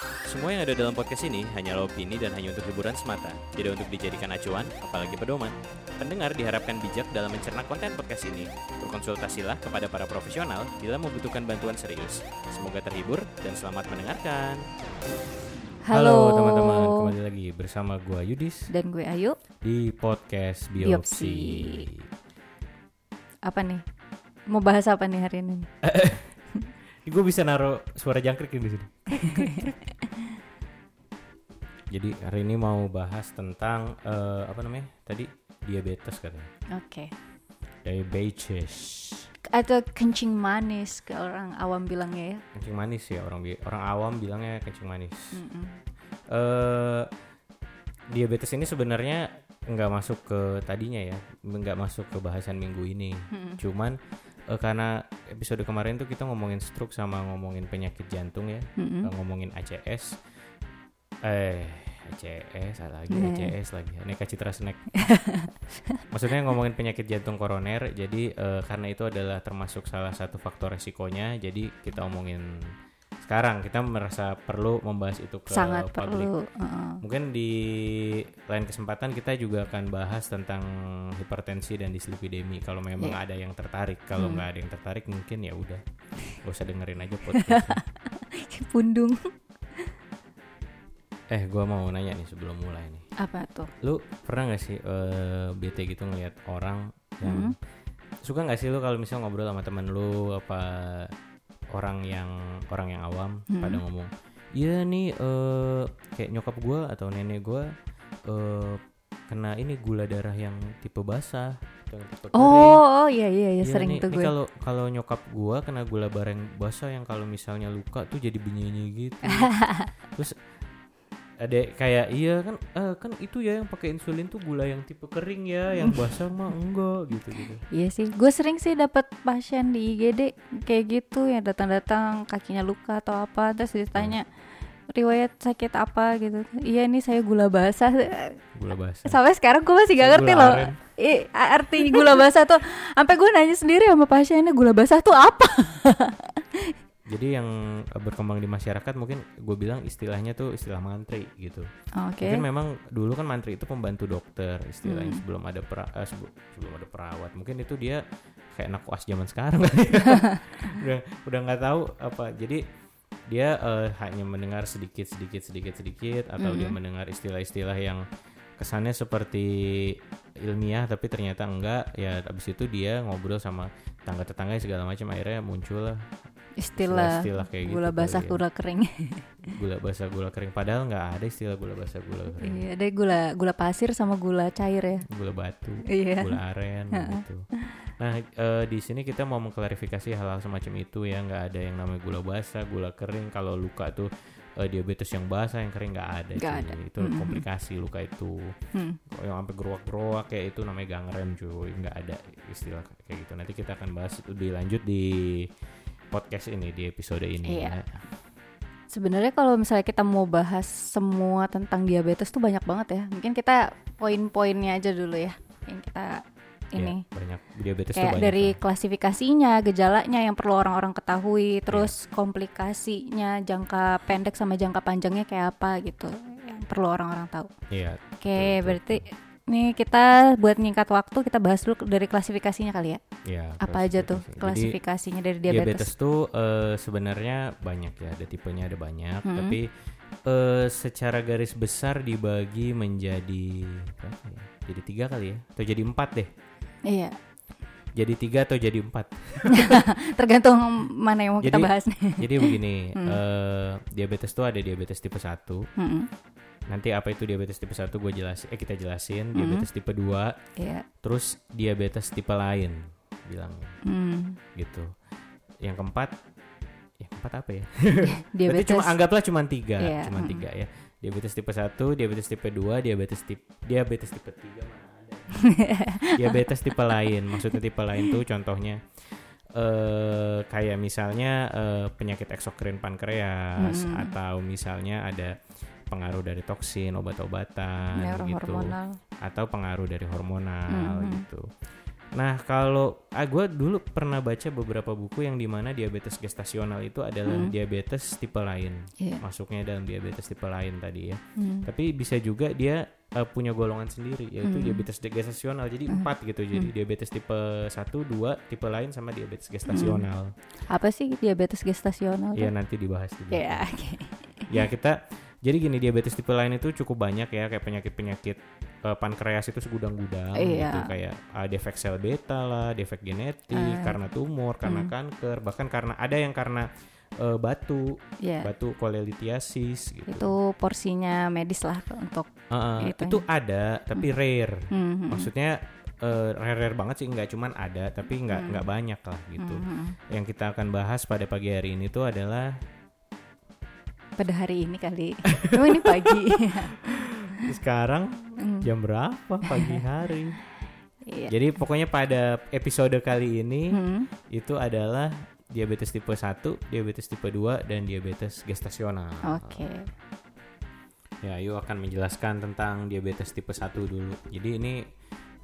Semua yang ada dalam podcast ini hanyalah opini dan hanya untuk hiburan semata, tidak untuk dijadikan acuan, apalagi pedoman. Pendengar diharapkan bijak dalam mencerna konten podcast ini. Berkonsultasilah kepada para profesional bila membutuhkan bantuan serius. Semoga terhibur dan selamat mendengarkan. Halo, teman-teman, kembali lagi bersama gua Yudis Dan gue Ayu. di podcast Biopsi. Biopsi. Apa nih? Mau bahas apa nih hari ini? Gue bisa naruh suara jangkrik di sini. Jadi hari ini mau bahas tentang eh, apa namanya? Tadi diabetes katanya. Oke. Diabetes. Atau kencing manis ke orang awam bilangnya ya. Kencing manis ya orang orang awam bilangnya kencing manis. Mm-mm. Eh diabetes ini sebenarnya nggak masuk ke tadinya ya, nggak masuk ke bahasan minggu ini. Mm-mm. Cuman eh, karena episode kemarin tuh kita ngomongin stroke sama ngomongin penyakit jantung ya, Mm-mm. eh, ngomongin ACS. Eh, ACS lagi Nah. ACS lagi. Aneka Citra Snack. Maksudnya ngomongin penyakit jantung koroner. Jadi eh, karena itu adalah termasuk salah satu faktor resikonya. Jadi kita omongin sekarang kita merasa perlu membahas itu ke Sangat publik. perlu. uh-uh. Mungkin di lain kesempatan kita juga akan bahas tentang hipertensi dan dislipidemi kalau memang Iya. ada yang tertarik. Kalau Hmm. nggak ada yang tertarik mungkin ya udah. Gak usah dengerin aja podcast. Pundung. eh, gua mau nanya nih sebelum mulai nih. Apa tuh? Lu pernah nggak sih eh, bete gitu ngelihat orang yang Hmm. suka nggak sih lu kalau misal ngobrol sama temen lu apa orang yang orang yang awam Hmm. pada ngomong, iya nih eh, kayak nyokap gua atau nenek gua eh, kena ini gula darah yang tipe basah, yang tipe kering. Oh, oh iya iya iya Iya sering nih, tuh nih gue. kalau kalau nyokap gua kena gula bareng basah yang kalau misalnya luka tuh jadi benyi gitu. Terus ada kayak iya kan eh, kan itu ya yang pakai insulin tuh gula yang tipe kering ya, yang basah mah enggak gitu gitu. Iya sih, gue sering sih dapat pasien di IGD kayak gitu yang datang-datang kakinya luka atau apa terus ditanya riwayat sakit apa gitu. Iya nih saya gula basah. Gula basah. Sampai sekarang gue masih gak ngerti loh. I, arti gula basah tuh sampai gue nanya sendiri sama pasiennya gula basah tuh apa? Jadi yang eh, berkembang di masyarakat mungkin gue bilang istilahnya tuh istilah mantri gitu. Oke. Mungkin memang dulu kan mantri itu pembantu dokter istilahnya Hmm. sebelum ada pera, eh, sebe- sebelum ada perawat. Mungkin itu dia kayak anak kuas zaman sekarang ya. udah udah nggak tahu apa. Jadi dia eh, hanya mendengar sedikit sedikit sedikit sedikit atau dia Mhm. mendengar istilah-istilah yang kesannya seperti ilmiah tapi ternyata enggak ya abis itu dia ngobrol sama tangga tetangga segala macam akhirnya muncul lah Istilah istilah kayak gitu gula basah ya. gula kering. gula basah gula kering padahal nggak ada istilah gula basah gula kering Iya, ada gula gula pasir sama gula cair ya. gula batu Iya. gula aren gitu nah eh, di sini kita mau mengklarifikasi hal-hal semacam itu ya nggak ada yang namanya gula basah gula kering kalau luka tuh eh, diabetes yang basah yang kering nggak ada cuy. ada. itu Mm-mm. komplikasi luka itu Hmm. Yang sampai geruak-geruak kayak itu namanya gangren cuy nggak ada istilah kayak gitu nanti kita akan bahas lebih lanjut di podcast ini di episode ini Iya. ya. Sebenarnya kalau misalnya kita mau bahas semua tentang diabetes tuh banyak banget ya. Mungkin kita poin-poinnya aja dulu ya. Yang kita ini. Ya, banyak diabetes Kayak banyak dari kan. klasifikasinya, gejalanya yang perlu orang-orang ketahui, terus komplikasinya jangka pendek sama jangka panjangnya kayak apa gitu. Yang perlu orang-orang tahu. Iya, Oke, betul, berarti nih kita buat nyingkat waktu kita bahas dulu dari klasifikasinya kali ya. iya, Apa aja tuh klasifikasi. Jadi, klasifikasinya dari diabetes, diabetes? tuh eh, sebenarnya banyak ya, ada tipenya ada banyak, Hmm. tapi eh, secara garis besar dibagi menjadi berapa ya? Jadi tiga kali ya, atau jadi empat deh. Iya, Jadi tiga atau jadi empat. tergantung mana yang mau kita Jadi- bahas nih. Jadi begini, Hmm. eh, diabetes tuh ada diabetes tipe 1 Mm-mm. Nanti apa itu diabetes tipe 1 gue jelasin, eh kita jelasin. Hmm. Diabetes tipe 2 Iya. terus diabetes tipe lain bilangnya Hmm. gitu. Yang keempat, yang keempat apa ya? Berarti Diabetes. cuma anggaplah cuma tiga, Iya, cuma mm. tiga ya. Diabetes tipe 1, diabetes tipe 2, diabetes tipe diabetes tipe 3 mana ada. diabetes tipe lain, maksudnya tipe lain tuh contohnya eh kayak misalnya eh, penyakit eksokrin pankreas Mm. atau misalnya ada pengaruh dari toksin, obat-obatan gitu Neurohormonal. atau pengaruh dari hormonal Mhm. gitu. Nah kalau ah, gue dulu pernah baca beberapa buku yang di mana diabetes gestasional itu adalah Hmm. diabetes tipe lain, Iya. masuknya dalam diabetes tipe lain tadi ya. Hmm. Tapi bisa juga dia uh, punya golongan sendiri yaitu Hmm. diabetes gestasional. Jadi empat gitu. Jadi diabetes tipe 1, 2, tipe lain sama diabetes gestasional. Apa sih diabetes gestasional? Iya tuh? nanti dibahas di belakang. Ya, oke. Ya kita jadi gini diabetes tipe lain itu cukup banyak ya kayak penyakit-penyakit uh, pankreas itu segudang-gudang Iya. gitu kayak uh, defek sel beta lah, defek genetik, Ah. karena tumor, karena Hmm. kanker, bahkan karena ada yang karena uh, batu, Ya. batu kolelitiasis gitu. Itu porsinya medis lah untuk Uh, itu itu ada tapi rare. Hmm, hmm, Maksudnya uh, rare-rare banget sih nggak cuman ada tapi nggak Hmm. nggak banyak lah gitu. hmm, hmm. Yang kita akan bahas pada pagi hari ini tuh adalah pada hari ini kali. Cuma ini pagi. sekarang Hmm, jam berapa pagi hari. Iya. Jadi pokoknya pada episode kali ini Hmm, itu adalah diabetes tipe 1, diabetes tipe 2 dan diabetes gestasional. Oke. Ya, Ayu akan menjelaskan tentang diabetes tipe 1 dulu. Jadi ini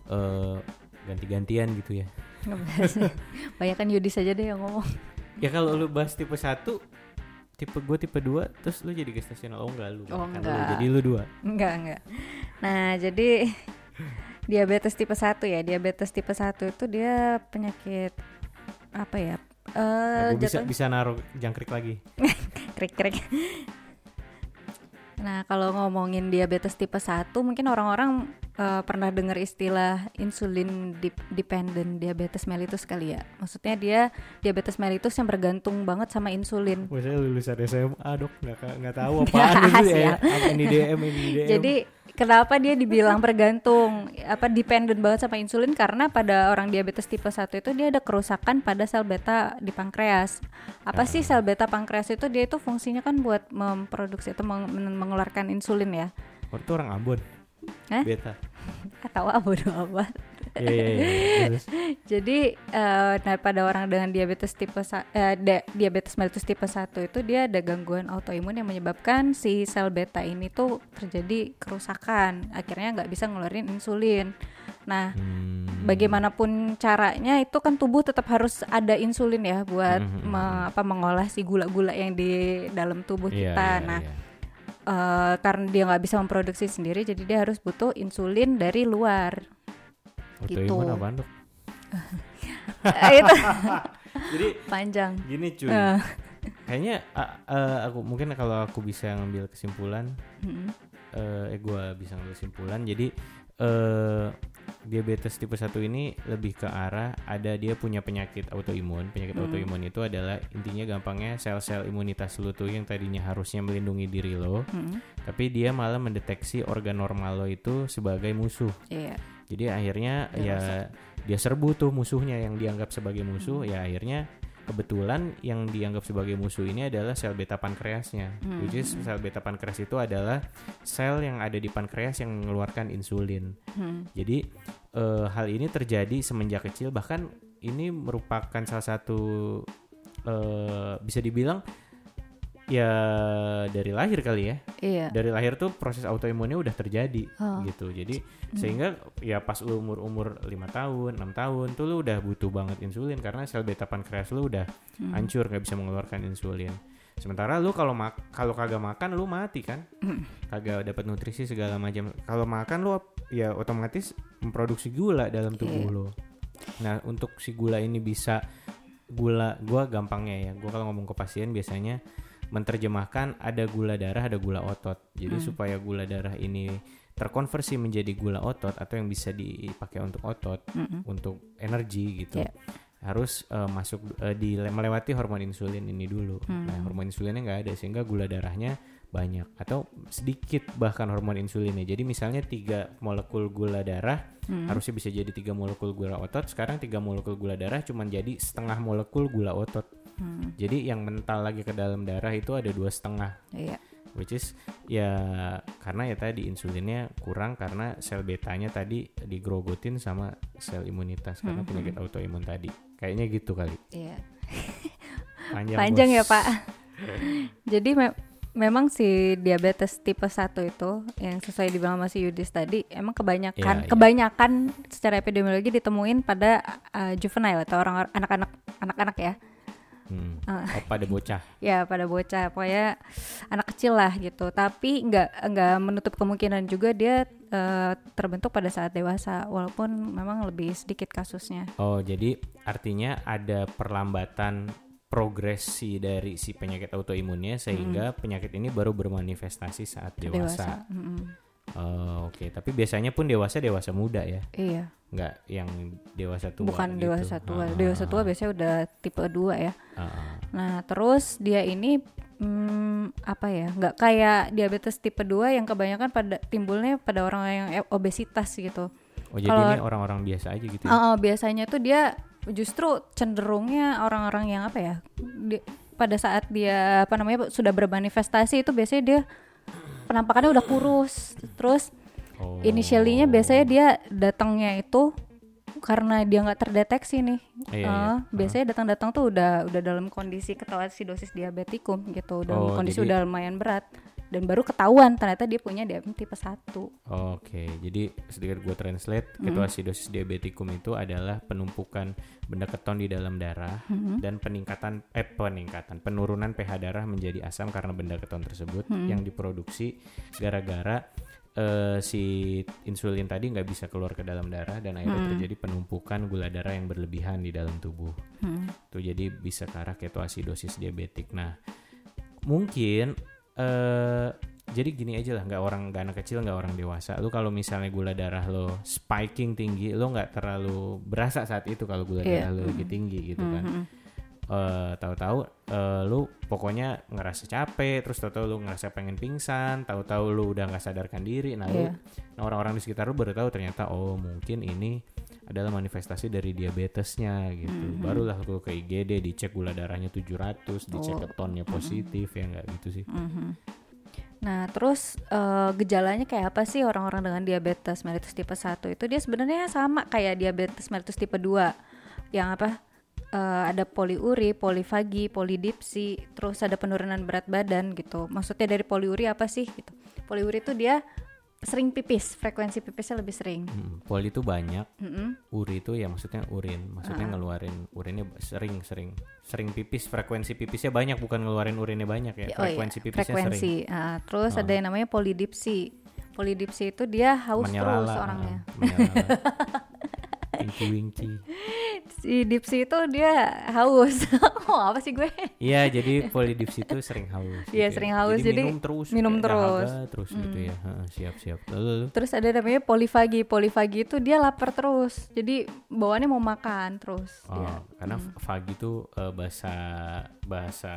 eh, ganti-gantian gitu ya. Banyak kan Yudi saja deh yang ngomong. Ya kalau lu bahas tipe 1 tipe gue tipe 2 terus lu jadi gestasional oh enggak lu Oh, Kan lu, enggak. jadi lu dua Enggak, enggak. Nah, jadi diabetes tipe 1 ya. Diabetes tipe 1 itu dia penyakit apa ya? Eh, Nah, gue bisa bisa naruh jangkrik lagi krik-krik. Nah, kalau ngomongin diabetes tipe 1, mungkin orang-orang eh, pernah dengar istilah insulin dependent diabetes mellitus kali ya. Maksudnya dia diabetes mellitus yang bergantung banget sama insulin. Maksudnya lulusan SMA dok nggak nggak tahu apaan itu ya apa ini DM ini DM Jadi kenapa dia dibilang bergantung apa dependent banget sama insulin karena pada orang diabetes tipe 1 itu dia ada kerusakan pada sel beta di pankreas. Apa sih sel beta pankreas itu dia itu fungsinya kan buat memproduksi atau meng- men- mengeluarkan insulin ya. oh, itu orang Ambon Hah? beta Atau apa bodo amat. Iya iya iya. Jadi eh, nah pada orang dengan diabetes tipe eh, da- diabetes mellitus tipe 1 itu dia ada gangguan autoimun yang menyebabkan si sel beta ini tuh terjadi kerusakan. Akhirnya nggak bisa ngeluarin insulin. Nah, hmm, bagaimanapun caranya itu kan tubuh tetap harus ada insulin ya buat Mhm, mhm, me- apa mengolah si gula-gula yang di dalam tubuh iya, kita. iya, nah, iya. Eh, karena dia nggak bisa memproduksi sendiri, jadi dia harus butuh insulin dari luar. gitu. Autoimun apaan dok? Eh, itu Jadi panjang. gini cuy, Eh, kayaknya a- eh, aku mungkin kalau aku bisa ngambil kesimpulan, mm, eh, eh gue bisa ngambil kesimpulan. Jadi eh diabetes tipe 1 ini lebih ke arah ada dia punya penyakit autoimun. Penyakit Hmm. autoimun itu adalah intinya gampangnya sel-sel imunitas lu tuh yang tadinya harusnya melindungi diri lo, mm, tapi dia malah mendeteksi organ normal lo itu sebagai musuh. iya. Jadi akhirnya Dia ya dia serbu tuh musuhnya yang dianggap sebagai musuh, ya akhirnya kebetulan yang dianggap sebagai musuh ini adalah sel beta pankreasnya. Hmm. Which is sel beta pankreas itu adalah sel yang ada di pankreas yang mengeluarkan insulin. Hmm. Jadi eh, hal ini terjadi semenjak kecil bahkan ini merupakan salah satu eh, bisa dibilang ya dari lahir kali ya. Iya. Dari lahir tuh proses autoimunnya udah terjadi Oh. gitu. Jadi sehingga ya pas lu umur-umur 5 tahun, 6 tahun tuh lu udah butuh banget insulin karena sel beta pankreas lu udah Hmm. hancur nggak bisa mengeluarkan insulin. Sementara lu kalau mak kalau kagak makan lu mati kan? Hmm. Kagak dapat nutrisi segala macam. Kalau makan lu ya otomatis memproduksi gula dalam tubuh Iya. lu. Nah, untuk si gula ini bisa gula gua gampangnya ya. Gua kalau ngomong ke pasien biasanya menerjemahkan ada gula darah, ada gula otot. Jadi Hmm. supaya gula darah ini terkonversi menjadi gula otot atau yang bisa dipakai untuk otot, Mm-mm. untuk energi gitu. Iya. Harus eh, masuk eh, di melewati hormon insulin ini dulu. Hmm. Nah, hormon insulinnya nggak ada sehingga gula darahnya banyak atau sedikit bahkan hormon insulinnya. Jadi misalnya tiga molekul gula darah Hmm. harusnya bisa jadi tiga molekul gula otot. Sekarang tiga molekul gula darah cuma jadi setengah molekul gula otot. Hmm. Jadi yang mental lagi ke dalam darah itu ada dua setengah, Iya. which is ya karena ya tadi insulinnya kurang karena sel betanya tadi digrogotin sama sel imunitas karena Hmm, penyakit autoimun tadi. Kayaknya gitu kali. Iya. Panjang, Panjang ya. Pak. Jadi me- memang si diabetes tipe 1 itu yang sesuai dibilang masih Yudis tadi emang kebanyakan Iya, iya. kebanyakan secara epidemiologi ditemuin pada uh, juvenile atau orang anak-anak anak-anak ya Hmm. Ah. Oh, pada bocah. ya pada bocah pokoknya anak kecil lah gitu tapi nggak nggak menutup kemungkinan juga dia eh, terbentuk pada saat dewasa walaupun memang lebih sedikit kasusnya Oh, jadi artinya ada perlambatan progresi dari si penyakit autoimunnya sehingga penyakit ini baru bermanifestasi saat dewasa. Mm-mm. Oh, oke. Tapi biasanya pun dewasa dewasa muda ya, iya nggak yang dewasa tua. bukan gitu. dewasa tua Ah, dewasa tua biasanya udah tipe 2 ya ah, ah. nah terus dia ini hmm, apa ya nggak kayak diabetes tipe 2 yang kebanyakan pada timbulnya pada orang yang e- obesitas gitu Oh, jadi Kalau- ini orang-orang biasa aja gitu. ya? Uh, biasanya tuh dia justru cenderungnya orang-orang yang apa ya di- pada saat dia apa namanya sudah bermanifestasi itu biasanya dia penampakannya udah kurus. Terus Oh. initially-nya biasanya dia datangnya itu karena dia nggak terdeteksi nih. Iya, iya. Uh, biasanya datang-datang tuh udah udah dalam kondisi ketoasidosis diabetikum gitu. Dalam Oh, kondisi jadi- udah lumayan berat dan baru ketahuan ternyata dia punya diabetes tipe 1 Oke, jadi sedikit gue translate, ketoasidosis diabetikum itu adalah penumpukan benda keton di dalam darah dan peningkatan eh peningkatan penurunan pH darah menjadi asam karena benda keton tersebut yang diproduksi gara-gara eh, si insulin tadi nggak bisa keluar ke dalam darah dan akhirnya terjadi penumpukan gula darah yang berlebihan di dalam tubuh. Tuh jadi bisa ke arah ketoasidosis diabetik. Nah, mungkin eh jadi gini aja lah nggak orang nggak anak kecil nggak orang dewasa. Lu kalau misalnya gula darah lo spiking tinggi lo nggak terlalu berasa saat itu kalau gula Iya. darah lo lagi tinggi gitu kan. Eh, tahu-tahu eh, lu pokoknya ngerasa capek terus tahu-tahu lu ngerasa pengen pingsan tahu-tahu lu udah nggak sadarkan diri. Nah lu- Iya. nah, orang-orang di sekitar lu baru tahu ternyata oh mungkin ini adalah manifestasi dari diabetesnya gitu barulah lu ke IGD dicek gula darahnya 700 dicek Oh. ketonnya positif ya nggak gitu sih Mhm. Nah, terus eh, gejalanya kayak apa sih orang-orang dengan diabetes mellitus tipe 1 itu dia sebenarnya sama kayak diabetes mellitus tipe 2 yang apa eh, ada poliuri, polifagi, polidipsi, terus ada penurunan berat badan gitu. Maksudnya dari poliuri apa sih gitu? Poliuri itu dia sering pipis, frekuensi pipisnya lebih sering. Hmm, poli itu banyak Mm-mm. uri itu ya maksudnya urin maksudnya ngeluarin urinnya sering sering sering pipis frekuensi pipisnya banyak bukan ngeluarin urinnya banyak ya Oh iya, frekuensi pipisnya sering frekuensi. Ah, terus ada yang namanya polidipsi. Polidipsi itu dia haus terus menyalala orangnya. ah, menyalala. winky winky Si dipsi itu dia haus. oh, apa sih gue? iya jadi polidipsi itu sering haus Iya, gitu sering ya. haus, jadi minum terus minum kayak terus. dahaga terus gitu ya siap siap lalu, Terus ada namanya polifagi. Polifagi itu dia lapar terus. Jadi bawaannya mau makan terus. Oh, dia. karena fagi itu eh, bahasa bahasa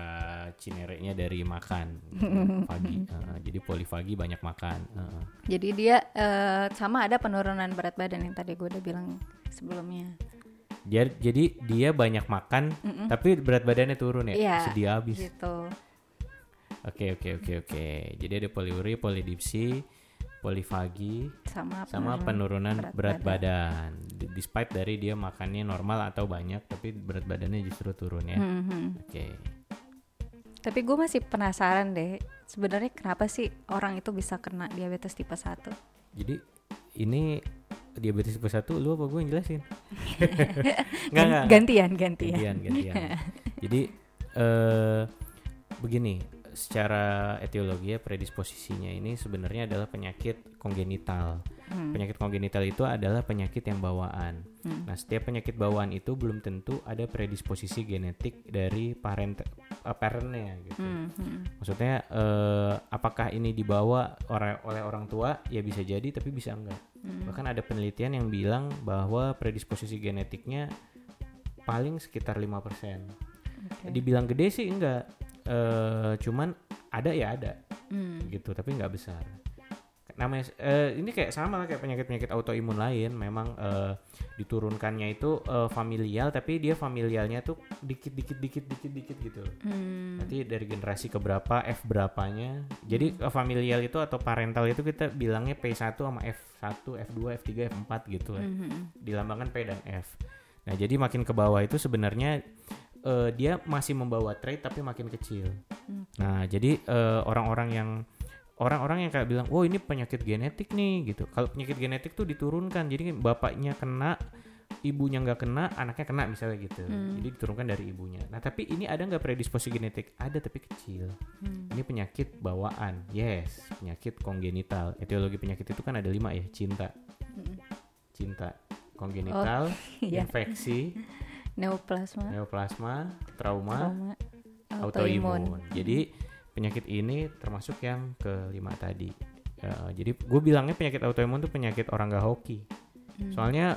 cinereknya dari makan. gitu. Fagi. Heeh, jadi polifagi banyak makan. Heeh. Jadi dia eh, sama ada penurunan berat badan yang tadi gue udah bilang sebelumnya. Jadi, jadi dia banyak makan, tapi berat badannya turun ya. Iya. Sedih habis. Gitu. Oke oke oke oke. Jadi ada poliuri, polidipsi, polifagi, Sama sama penurunan berat, berat badan. D- Despite dari dia makannya normal atau banyak, tapi berat badannya justru turun ya. Mhm. Oke. Tapi gue masih penasaran deh. Sebenarnya kenapa sih orang itu bisa kena diabetes tipe 1? Jadi ini diabetes tipe 1 lu apa gue yang jelasin? Enggak enggak. Gantian, gantian. Gantian gantian. Jadi eh begini, secara etiologi ya predisposisinya ini sebenarnya adalah penyakit kongenital. Hmm. Penyakit kongenital itu adalah penyakit yang bawaan. Hmm. Nah, setiap penyakit bawaan itu belum tentu ada predisposisi genetik dari parent eh, parentnya gitu. Hmm, hmm. Maksudnya eh, apakah ini dibawa oleh oleh orang tua? Ya bisa jadi tapi bisa enggak. Hmm. Bahkan ada penelitian yang bilang bahwa predisposisi genetiknya paling sekitar 5%. Oke. Dibilang gede sih enggak. Eh, cuman ada ya ada Hmm. gitu, tapi enggak besar. Namanya eh, ini kayak sama lah kayak penyakit-penyakit autoimun lain, memang eh, diturunkannya itu eh, familial tapi dia familialnya tuh dikit-dikit dikit-dikit dikit gitu. Hmm. Nanti dari generasi ke berapa, F berapanya. Jadi eh, familial itu atau parental itu kita bilangnya P1 sama F1, F2, F3, F4 gitu lah. Mhm. Dilambangkan P dan F. Nah, jadi makin ke bawah itu sebenarnya eh, dia masih membawa trait tapi makin kecil. Hmm. Nah, jadi eh, orang-orang yang orang-orang yang kayak bilang, "Oh, ini penyakit genetik nih." gitu. Kalau penyakit genetik tuh diturunkan. Jadi bapaknya kena, ibunya nggak kena, anaknya kena misalnya gitu. Hmm. Jadi diturunkan dari ibunya. Nah, tapi ini ada nggak predisposisi genetik? Ada tapi kecil. Hmm. Ini penyakit bawaan. Yes, penyakit kongenital. Etiologi penyakit itu kan ada lima ya, cinta, Mm. cinta, kongenital, Iya. infeksi, Neoplasma, neoplasma, trauma, trauma, autoimun. Jadi penyakit ini termasuk yang kelima tadi. Ya, jadi gue bilangnya penyakit autoimun tuh penyakit orang gak hoki. Hmm. Soalnya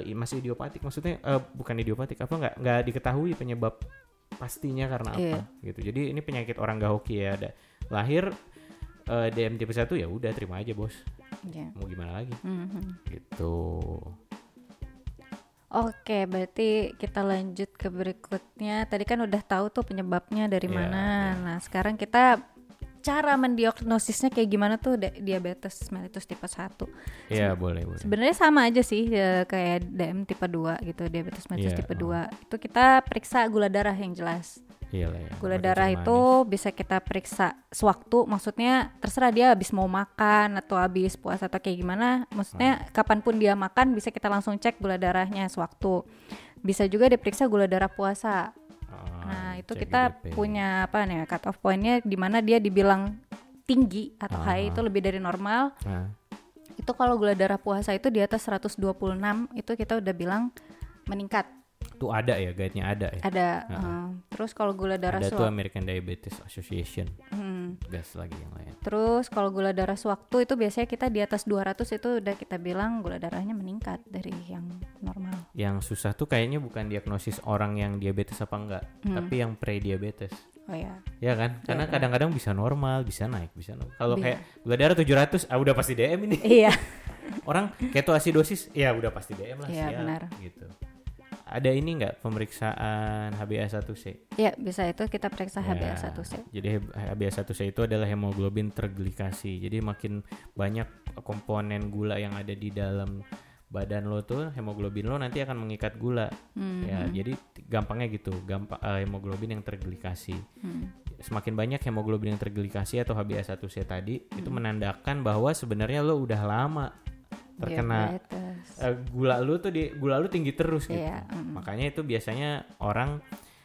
i- masih idiopatik, maksudnya eh, bukan idiopatik apa nggak nggak diketahui penyebab pastinya karena apa Iya. gitu. Jadi ini penyakit orang gak hoki ya. Ada lahir eh, DM tipe 1 ya udah terima aja bos. Iya. Mau gimana lagi Mhm. gitu. Oke, berarti kita lanjut ke berikutnya. Tadi kan udah tahu tuh penyebabnya dari Iya, mana. iya. Nah, sekarang kita cara mendiagnosisnya kayak gimana tuh diabetes mellitus tipe 1. Iya boleh boleh. Sebenarnya sama aja sih ya, kayak DM tipe 2 gitu, diabetes mellitus Iya, tipe oh. 2. Itu kita periksa gula darah yang jelas. Iya lah ya. Gula pakai darah cuma itu bisa kita periksa sewaktu, maksudnya terserah dia habis mau makan atau habis puasa atau kayak gimana. Maksudnya Hmm. kapan pun dia makan bisa kita langsung cek gula darahnya sewaktu. Bisa juga diperiksa gula darah puasa. Ah, Nah itu kita GDP. punya apa nih cut off pointnya di mana dia dibilang tinggi atau Ah. high itu lebih dari normal. Nah, Itu kalau gula darah puasa itu di atas 126 itu kita udah bilang meningkat. Tuh ada ya guide-nya ada ya. Ada. Ah. eh, terus kalau gula darah Ada tuh American Diabetes Association. hmm, Gas lagi yang lain. Terus kalau gula darah sewaktu itu biasanya kita di atas 200 itu udah kita bilang gula darahnya meningkat dari yang normal. Yang susah tuh kayaknya bukan diagnosis orang yang diabetes apa enggak, Hmm. tapi yang pre-diabetes. Oh ya. Ya kan? Karena Iya. kadang-kadang bisa normal, bisa naik, bisa naik. Kalau Iya. kayak gula darah 700, ah udah pasti DM ini. Iya. Orang ketoasidosis, ya udah pasti DM lah Iya, benar. gitu. Ada ini enggak pemeriksaan HbA1c? Ya, bisa itu kita periksa Ya, HbA1c. Jadi HbA1c itu adalah hemoglobin terglikasi. Jadi makin banyak komponen gula yang ada di dalam badan lo tuh hemoglobin lo nanti akan mengikat gula. Hmm. Ya, jadi t- gampangnya gitu, gampang hemoglobin yang terglikasi. Hmm. Semakin banyak hemoglobin yang terglikasi atau HbA1c tadi itu Hmm. menandakan bahwa sebenarnya lo udah lama terkena Diabetes. eh, gula lu tuh di gula lu tinggi terus gitu. Iya, mm. Makanya itu biasanya orang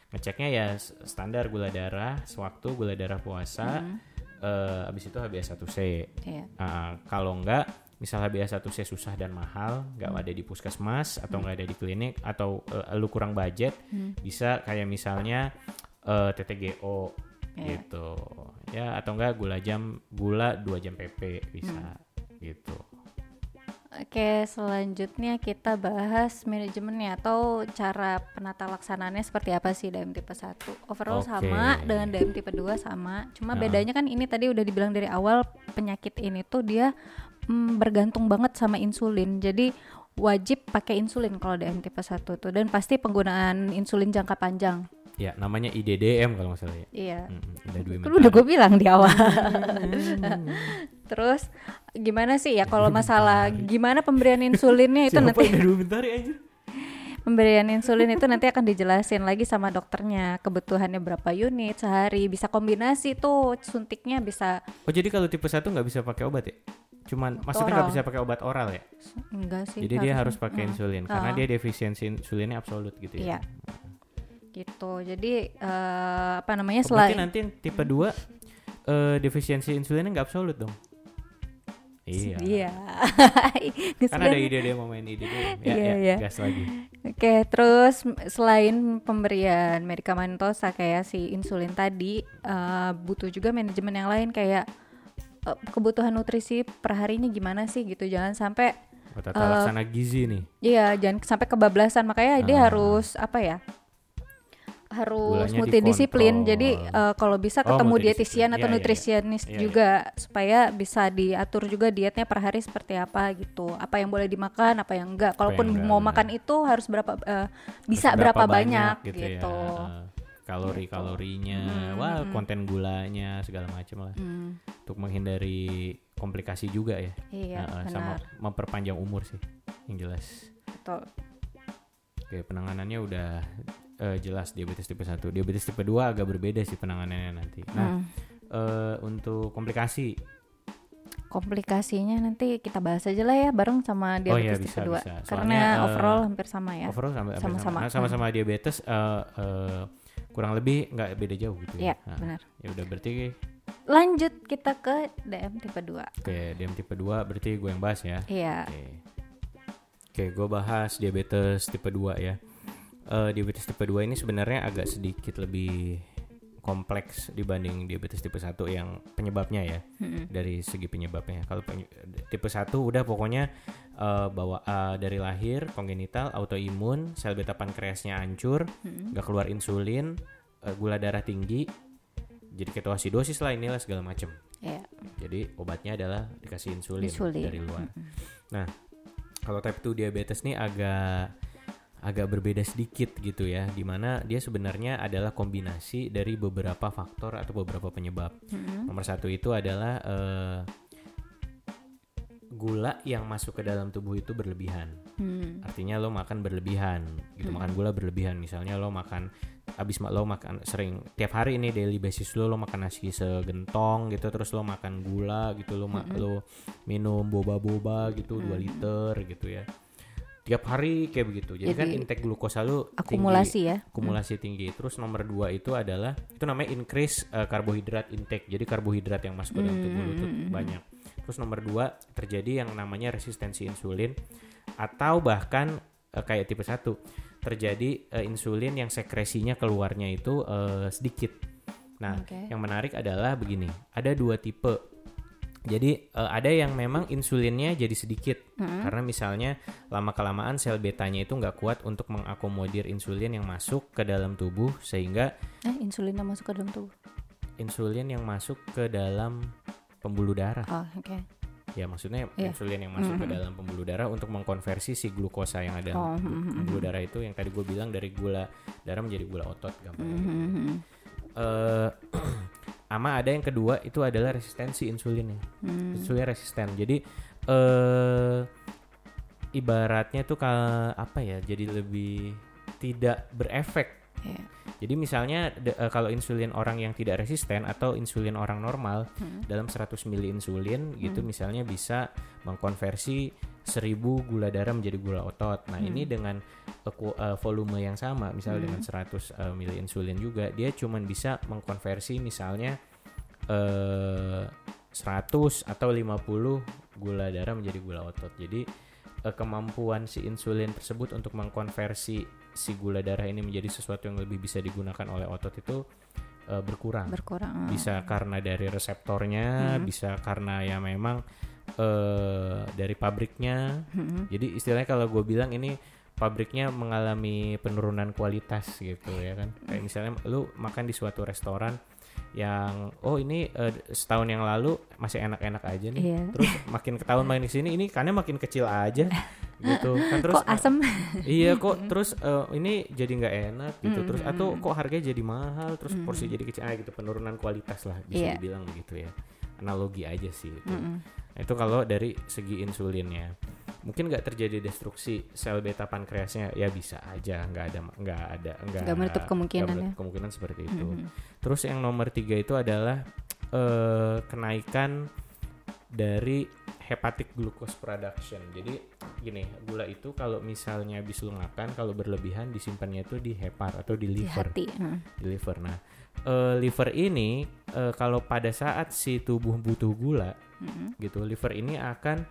ngeceknya ya standar gula darah sewaktu gula darah puasa Hmm. eh, habis itu HbA1c. Iya. Ah, kalau enggak misal HbA1c susah dan mahal, nggak Hmm. ada di puskesmas atau nggak ada di klinik atau eh, lu kurang budget, Hmm. bisa kayak misalnya eh, TTGO Iya. gitu. Ya atau enggak gula jam gula 2 jam PP bisa Hmm. gitu. Oke, selanjutnya kita bahas manajemennya atau cara penata laksanaannya seperti apa sih DM tipe 1. Overall Oke. sama dengan DM tipe 2 sama. Cuma Nah. bedanya kan ini tadi udah dibilang dari awal penyakit ini tuh dia mm, bergantung banget sama insulin. Jadi wajib pakai insulin kalau DM tipe 1 tuh dan pasti penggunaan insulin jangka panjang. Ya namanya IDDM kalau nggak salah ya. Iya. Dwi Kan udah gue bilang di awal. Hmm. Terus gimana sih ya kalau masalah gimana pemberian insulinnya itu Siapa nanti Mentari anjir? Pemberian insulin itu nanti akan dijelasin lagi sama dokternya kebutuhannya berapa unit sehari bisa kombinasi tuh suntiknya bisa Oh jadi kalau tipe 1 nggak bisa pakai obat ya? Cuman maksudnya nggak Oral. bisa pakai obat oral ya? enggak sih Jadi dia harus pakai insulin karena Ah. dia defisiensi insulinnya absolut gitu Iya. ya. gitu jadi eh, apa namanya Oh, berarti selain nanti yang tipe 2 eh, defisiensi insulinnya nggak absolut dong? Iya. iya Kan ada ide dia mau main ide dia. Ya, Iya, ya, iya. gas lagi. Oke, terus selain pemberian medikamentosa kayak si insulin tadi, eh, butuh juga manajemen yang lain kayak eh, kebutuhan nutrisi per harinya gimana sih gitu. Jangan sampai tata laksana gizi nih. Iya, jangan sampai kebablasan. Makanya dia Ah. harus apa ya? Harus Gulanya multidisiplin. dikontrol. Jadi eh, kalau bisa Oh, ketemu multidisiplin. dietitian atau Iya, iya, iya. nutrisionis Iya, iya. juga supaya bisa diatur juga dietnya per hari seperti apa gitu. Apa yang boleh dimakan, apa yang enggak. Kalaupun yang enggak, mau makan itu harus berapa eh, bisa Terus berapa, banyak, gitu. ya. Eh, Kalori-kalorinya, Hmm, wah konten gulanya segala macam lah. Hmm, Untuk menghindari komplikasi juga ya. iya, Nah, sama benar. memperpanjang umur sih yang jelas Betul. oke penanganannya udah eh, jelas diabetes tipe 1. Diabetes tipe 2 agak berbeda sih penanganannya nanti. Nah, Hmm. eh, untuk komplikasi Komplikasinya nanti kita bahas aja lah ya bareng sama Oh iya, diabetes bisa, tipe 2 bisa. Karena Soalnya, eh, overall hampir sama ya. overall sama hampir Sama-sama. sama. Nah, sama-sama diabetes eh, eh, kurang lebih nggak beda jauh gitu Iya, ya. Nah, benar. ya udah berarti Lanjut kita ke DM tipe 2. oke DM tipe 2 berarti gue yang bahas ya. Iya. Oke. Oke, gue bahas diabetes tipe 2 ya. Eh, diabetes tipe 2 ini sebenarnya agak sedikit lebih kompleks dibanding diabetes tipe 1 yang penyebabnya ya. Mm-mm. Dari segi penyebabnya. Kalau penye- tipe 1 udah pokoknya eh, bawa eh, dari lahir kongenital, autoimun, sel beta pankreasnya hancur, nggak keluar insulin, eh, gula darah tinggi, jadi ketoasidosis lah inilah segala macem. Iya. Jadi obatnya adalah dikasih insulin, Insulin. dari luar. Nah, kalau type 2 diabetes nih agak agak berbeda sedikit gitu ya, di mana dia sebenarnya adalah kombinasi dari beberapa faktor atau beberapa penyebab. Mm-mm. Nomor satu itu adalah eh, gula yang masuk ke dalam tubuh itu berlebihan. Hmm. Artinya lo makan berlebihan, gitu makan gula berlebihan. Misalnya lo makan abis lo makan sering tiap hari ini daily basis lo lo makan nasi segentong gitu terus lo makan gula gitu lo ma- lo minum boba-boba gitu 2 liter gitu ya tiap hari kayak begitu. Jadi, kan Jadi, intake glukosa tinggi, Akumulasi ya. akumulasi tinggi. Terus nomor dua itu adalah itu namanya increase uh, karbohidrat intake. Jadi karbohidrat yang masuk ke dalam tubuh lo tuh banyak. Terus nomor dua terjadi yang namanya resistensi insulin atau bahkan uh, kayak tipe 1 terjadi uh, insulin yang sekresinya keluarnya itu uh, sedikit. Nah Oke. yang menarik adalah begini. Ada dua tipe jadi uh, ada yang memang insulinnya jadi sedikit. Karena misalnya lama kelamaan sel betanya itu nggak kuat untuk mengakomodir insulin yang masuk ke dalam tubuh sehingga Eh, insulinnya masuk ke dalam tubuh. insulin yang masuk ke dalam pembuluh darah. Oh, oke. ya maksudnya Iya. insulin yang masuk ke dalam pembuluh darah untuk mengkonversi si glukosa yang ada. Oh, di hmm, hmm, pembuluh darah itu yang tadi gue bilang dari gula darah menjadi gula otot gampang. Hmm, eh ama ada yang kedua itu adalah resistensi insulinnya hmm. insulin resisten jadi eh ibaratnya tuh ka, apa ya jadi lebih tidak berefek Iya. jadi misalnya de- eh, kalau insulin orang yang tidak resisten atau insulin orang normal Hmm. dalam 100 mili insulin gitu misalnya bisa mengkonversi 1000 gula darah menjadi gula otot. Nah, ini dengan eh, volume yang sama, misalnya dengan 100 eh, mili insulin juga, dia cuman bisa mengkonversi misalnya eh 100 atau 50 gula darah menjadi gula otot. Jadi kemampuan si insulin tersebut untuk mengkonversi si gula darah ini menjadi sesuatu yang lebih bisa digunakan oleh otot itu eh, berkurang Berkurang. bisa karena dari reseptornya, bisa karena ya memang eh dari pabriknya. Hmm. Jadi istilahnya kalau gue bilang ini pabriknya mengalami penurunan kualitas gitu ya kan. Kayak misalnya lu makan di suatu restoran yang oh ini eh, setahun yang lalu masih enak-enak aja nih. Iya. Terus makin ke tahun main di sini ini ikannya makin kecil aja gitu kan terus Kok asem? iya kok terus eh, ini jadi nggak enak gitu terus atau kok harganya jadi mahal terus porsi jadi kecil ah gitu penurunan kualitas lah bisa Iya. dibilang begitu ya analogi aja sih itu Mm-mm. Nah, itu kalau dari segi insulinnya mungkin nggak terjadi destruksi sel beta pankreasnya ya bisa aja nggak ada nggak ada nggak Nggak menutup kemungkinan nggak menutup ya. kemungkinan seperti itu Mhm. terus yang nomor tiga itu adalah eh, kenaikan dari hepatic glucose production. Jadi gini, gula itu kalau misalnya habis lu makan kalau berlebihan disimpannya itu di hepar atau di Di liver. hati. Hmm. Di liver. Nah, eh, liver ini eh, kalau pada saat si tubuh butuh gula Mm-mm. gitu, liver ini akan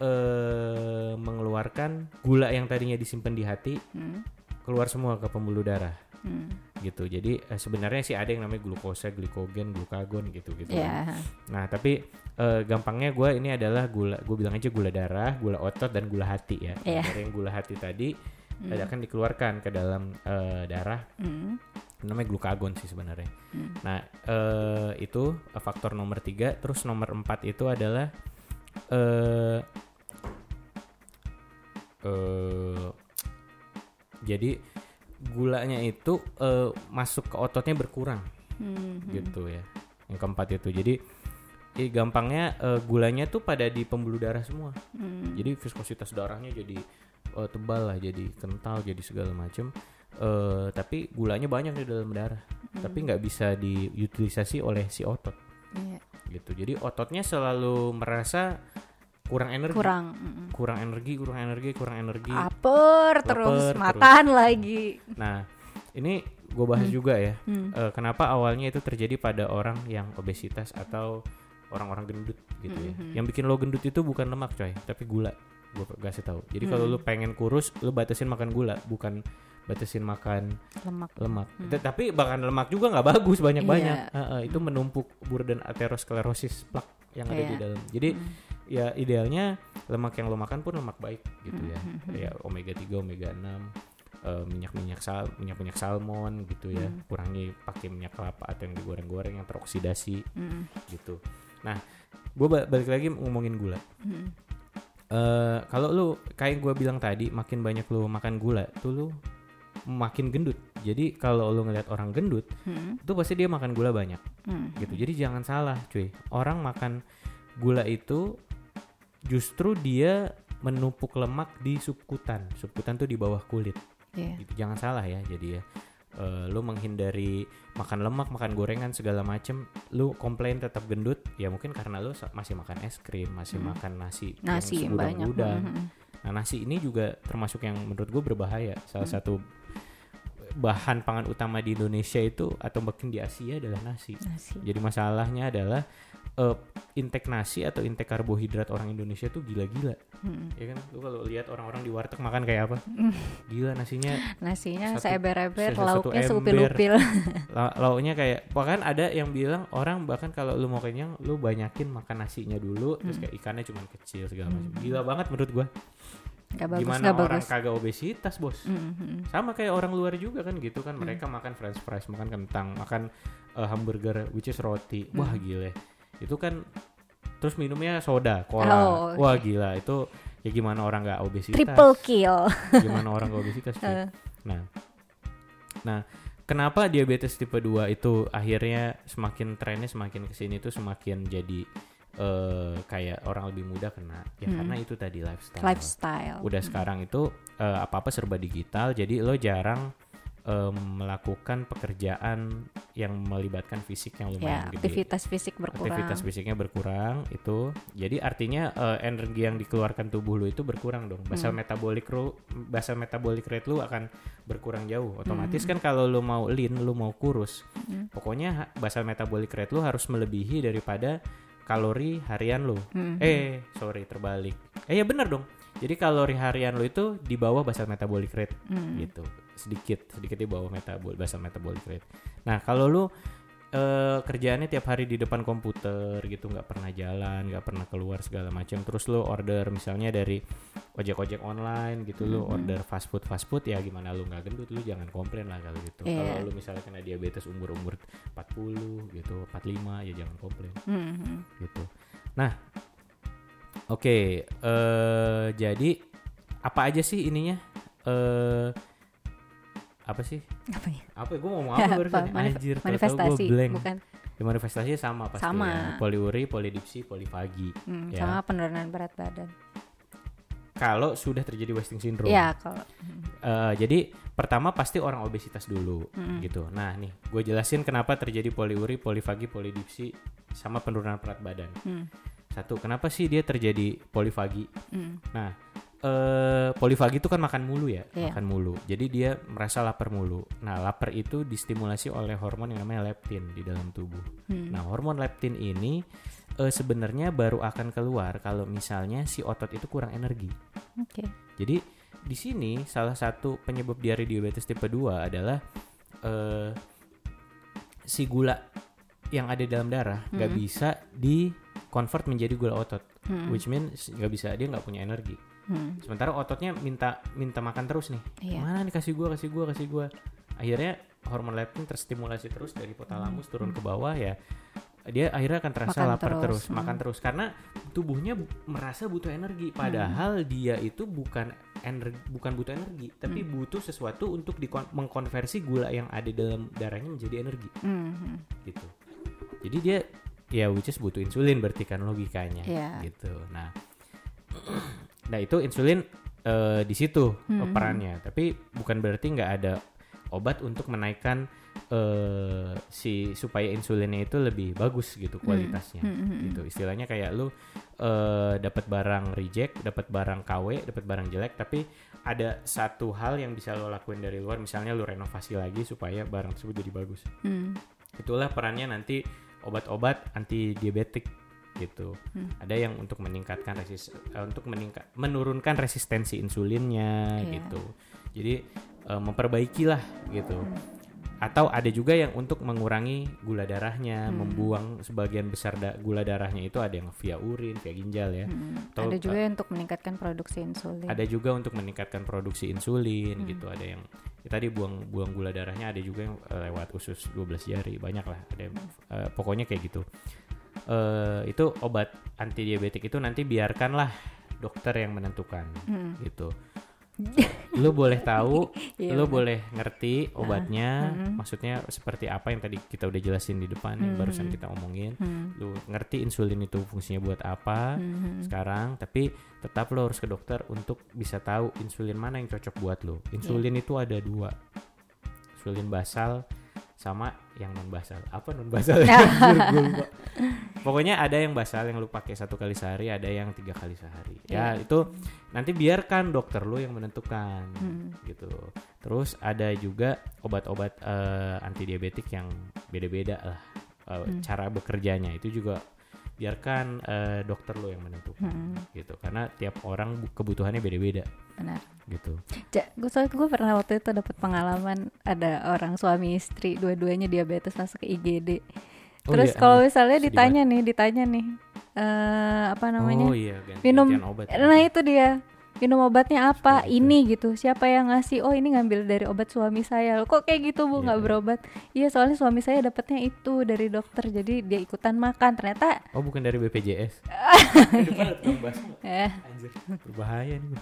eh mengeluarkan gula yang tadinya disimpan di hati Hmm. keluar semua ke pembuluh darah Hmm. gitu. Jadi eh, sebenarnya sih ada yang namanya glukosa, glikogen, glukagon gitu-gitu. kan. Ya. Nah, tapi eh, gampangnya gue ini adalah gula, gue bilang aja gula darah, gula otot dan gula hati ya. Iya. Dari yang gula hati tadi eh, akan dikeluarkan ke dalam eh, darah, Hmm. namanya glukagon sih sebenarnya. Hmm. Nah, eh, itu eh, faktor nomor tiga. Terus nomor empat itu adalah eh eh, jadi gulanya itu eh, masuk ke ototnya berkurang Hmm. gitu ya. Yang keempat itu. Jadi eh, gampangnya eh, gulanya tuh pada di pembuluh darah semua. Hmm. Jadi viskositas darahnya jadi eh, tebal lah, jadi kental, jadi segala macam. eh tapi gulanya banyak di dalam darah. Tapi nggak bisa diutilisasi oleh si otot. Iya. gitu. Jadi ototnya selalu merasa kurang energi. Kurang mm-mm. kurang energi kurang energi kurang energi. Aper terus makan lagi. Nah ini gue bahas juga ya. Hmm. Eh, kenapa awalnya itu terjadi pada orang yang obesitas atau orang-orang gendut gitu ya. Mhm. yang bikin lo gendut itu bukan lemak coy tapi gula gue kasih tahu jadi kalau Hmm. lo pengen kurus lo batasin makan gula bukan batasin makan lemak lemak Hmm. Tapi bahkan lemak juga nggak bagus banyak banyak Iya. itu menumpuk burden aterosklerosis plak yang ada di Iya. dalam jadi Hmm. ya idealnya lemak yang lo makan pun lemak baik gitu ya Mhm. ya omega 3 omega 6 eh, minyak-minyak sal minyak-minyak salmon gitu ya Hmm. kurangi pakai minyak kelapa atau yang digoreng-goreng yang teroksidasi Mm-mm. gitu nah gue balik lagi ngomongin gula Mm-mm. Eh kalau lu kayak gue bilang tadi makin banyak lu makan gula tuh lu makin gendut. Jadi kalau lu ngeliat orang gendut Mm-mm. itu pasti dia makan gula banyak. Mm. gitu. Jadi jangan salah cuy. Orang makan gula itu justru dia menumpuk lemak di subkutan. Subkutan tuh di bawah kulit. Iya. gitu. Jangan salah ya jadi ya Eh, lu menghindari makan lemak makan gorengan segala macem lu komplain tetap gendut ya mungkin karena lu masih makan es krim masih Hmm. makan nasi nasi yang banyak segudang-gudang Mm-mm. nah nasi ini juga termasuk yang menurut gue berbahaya salah Hmm. satu bahan pangan utama di Indonesia itu atau bahkan di Asia adalah nasi nasi jadi masalahnya adalah eh, intake nasi atau intake karbohidrat orang Indonesia tuh gila-gila Mm-mm. ya kan lu kalau lihat orang-orang di warteg makan kayak apa gila nasinya nasinya seeber-eber lauknya seupil-upil La- lauknya kayak bahkan ada yang bilang orang bahkan kalau lu mau kenyang lu banyakin makan nasinya dulu terus Hmm. kayak ikannya cuman kecil segala macam Hmm. gila banget menurut gua nggak bagus gimana nggak orang bagus kagak obesitas bos Mm-mm. sama kayak orang luar juga kan gitu kan Hmm. mereka makan french fries makan kentang makan eh, hamburger which is roti wah Hmm. gile itu kan terus minumnya soda cola Oh, oke. wah gila itu ya gimana orang nggak obesitas triple kill gimana orang nggak obesitas cuy? Eh, Nah, nah, kenapa diabetes tipe 2 itu akhirnya semakin trennya semakin ke sini tuh semakin jadi eh kayak orang lebih muda kena? Ya Hmm. karena itu tadi lifestyle. lifestyle Udah Mm. sekarang itu eh, apa-apa serba digital, jadi lo jarang em, melakukan pekerjaan yang melibatkan fisik yang ya lumayan gede. aktivitas fisik berkurang Aktivitas fisiknya berkurang itu, jadi artinya eh, energi yang dikeluarkan tubuh lu itu berkurang dong. Basal Hmm. metabolic ru, basal metabolic rate lu akan berkurang jauh. Otomatis Hmm. kan kalau lu mau lean, lu mau kurus, Mm. pokoknya basal metabolic rate lu harus melebihi daripada kalori harian lu. Mm. Eh, sorry terbalik. Eh ya bener dong. Jadi kalori harian lu itu di bawah basal metabolic rate Mm. gitu sedikit sedikit di bawah metabol basal metabolic rate nah kalau lu eh, kerjaannya tiap hari di depan komputer gitu nggak pernah jalan nggak pernah keluar segala macam terus lu order misalnya dari ojek ojek online gitu lu Mhm. order fast food fast food ya gimana lu nggak gendut lu jangan komplain lah kalau gitu Iya. kalau lu misalnya kena diabetes umur umur 40 gitu 45 ya jangan komplain Mm. gitu. Nah, oke, eh jadi apa aja sih ininya? Eh apa sih? apa ya Apa? Gue mau ngomong apa barusan? Manif- Anjir, manifestasi gua blank. bukan Ya, manifestasinya sama pasti Sama. ya. Poliuri, polidipsi, polifagi. Mm, Ya. sama penurunan berat badan Kalau sudah terjadi wasting syndrome. ya kalau Eh, jadi pertama pasti orang obesitas dulu Mm. gitu. Nah, nih gue jelasin kenapa terjadi poliuri, polifagi, polidipsi sama penurunan berat badan. Mm. Satu, kenapa sih dia terjadi polifagi? Mm. Nah, eh polifagi itu kan makan mulu ya, Iya. makan mulu. Jadi dia merasa lapar mulu. Nah, lapar itu distimulasi oleh hormon yang namanya leptin di dalam tubuh. Mm. Nah, hormon leptin ini eh, sebenarnya baru akan keluar kalau misalnya si otot itu kurang energi. oke Jadi di sini salah satu penyebab diare diabetes tipe 2 adalah eh si gula yang ada dalam darah nggak Mhm. bisa di convert menjadi gula otot, Mm. which means nggak bisa dia nggak punya energi. Mm. Sementara ototnya minta minta makan terus nih. Iya. Mana nih kasih gua, kasih gua, kasih gua. Akhirnya hormon leptin terstimulasi terus dari hipotalamus turun ke bawah ya. Dia akhirnya akan terasa Makan lapar terus, terus, hmm. makan terus karena tubuhnya bu- merasa butuh energi padahal dia itu bukan energi bukan butuh energi, tapi butuh sesuatu untuk mengkonversi gula yang ada dalam darahnya menjadi energi Mm. gitu. Jadi dia ya which is butuh insulin berarti kan logikanya Iya. gitu. Nah, nah itu insulin eh, di situ Hmm. perannya. Tapi bukan berarti nggak ada obat untuk menaikkan eh si supaya insulinnya itu lebih bagus gitu kualitasnya Hmm, hmm, hmm. gitu istilahnya kayak lu eh dapat barang reject dapat barang KW dapat barang jelek tapi ada satu hal yang bisa lo lakuin dari luar misalnya lu renovasi lagi supaya barang tersebut jadi bagus Hmm. itulah perannya nanti obat-obat anti diabetik gitu Hmm. ada yang untuk meningkatkan resis eh, untuk meningkat menurunkan resistensi insulinnya Iya. gitu jadi eh, memperbaikilah gitu Hmm. Atau ada juga yang untuk mengurangi gula darahnya Hmm. membuang sebagian besar da- gula darahnya itu ada yang via urin via ginjal ya Hmm. Atau, Ada juga untuk meningkatkan produksi insulin. ada juga untuk meningkatkan produksi insulin Hmm. gitu ada yang ya tadi buang buang gula darahnya ada juga yang eh, lewat usus 12 jari banyak lah ada yang, eh, pokoknya kayak gitu eh itu obat anti diabetik itu nanti biarkanlah dokter yang menentukan Hmm. gitu lu boleh tahu Iya, lu boleh ngerti obatnya Mm-mm. maksudnya seperti apa yang tadi kita udah jelasin di depan yang barusan kita omongin. Lu ngerti insulin itu fungsinya buat apa sekarang tapi tetap lo harus ke dokter untuk bisa tahu insulin mana yang cocok buat lo insulin itu ada dua. Insulin basal sama yang non basal apa non basal pokoknya ada yang basal yang lu pakai satu kali sehari ada yang tiga kali sehari. Ya itu nanti biarkan dokter lu yang menentukan Hmm. gitu. Terus ada juga obat-obat eh, anti diabetik yang beda-beda lah eh, Hmm. cara bekerjanya. Itu juga biarkan eh, dokter lo yang menentukan Hmm. gitu karena tiap orang bu- kebutuhannya beda-beda Benar. gitu Ja, gue soalnya gue pernah waktu itu dapat pengalaman ada orang suami istri dua-duanya diabetes masuk ke IGD. Oh Terus iya, kalau emang. misalnya Sedih ditanya nih, ditanya nih eh apa namanya? oh iya ganti minum obat ya. Nah, itu dia. Minum obatnya apa? Gitu. Ini gitu. Siapa yang ngasih? Oh, ini ngambil dari obat suami saya. Loh, Kok kayak gitu, Bu? Iya, nggak iya. berobat. Iya, soalnya suami saya dapatnya itu dari dokter. Jadi dia ikutan makan. Ternyata oh bukan dari BPJS Eh, bakso. eh anjir berbahaya nih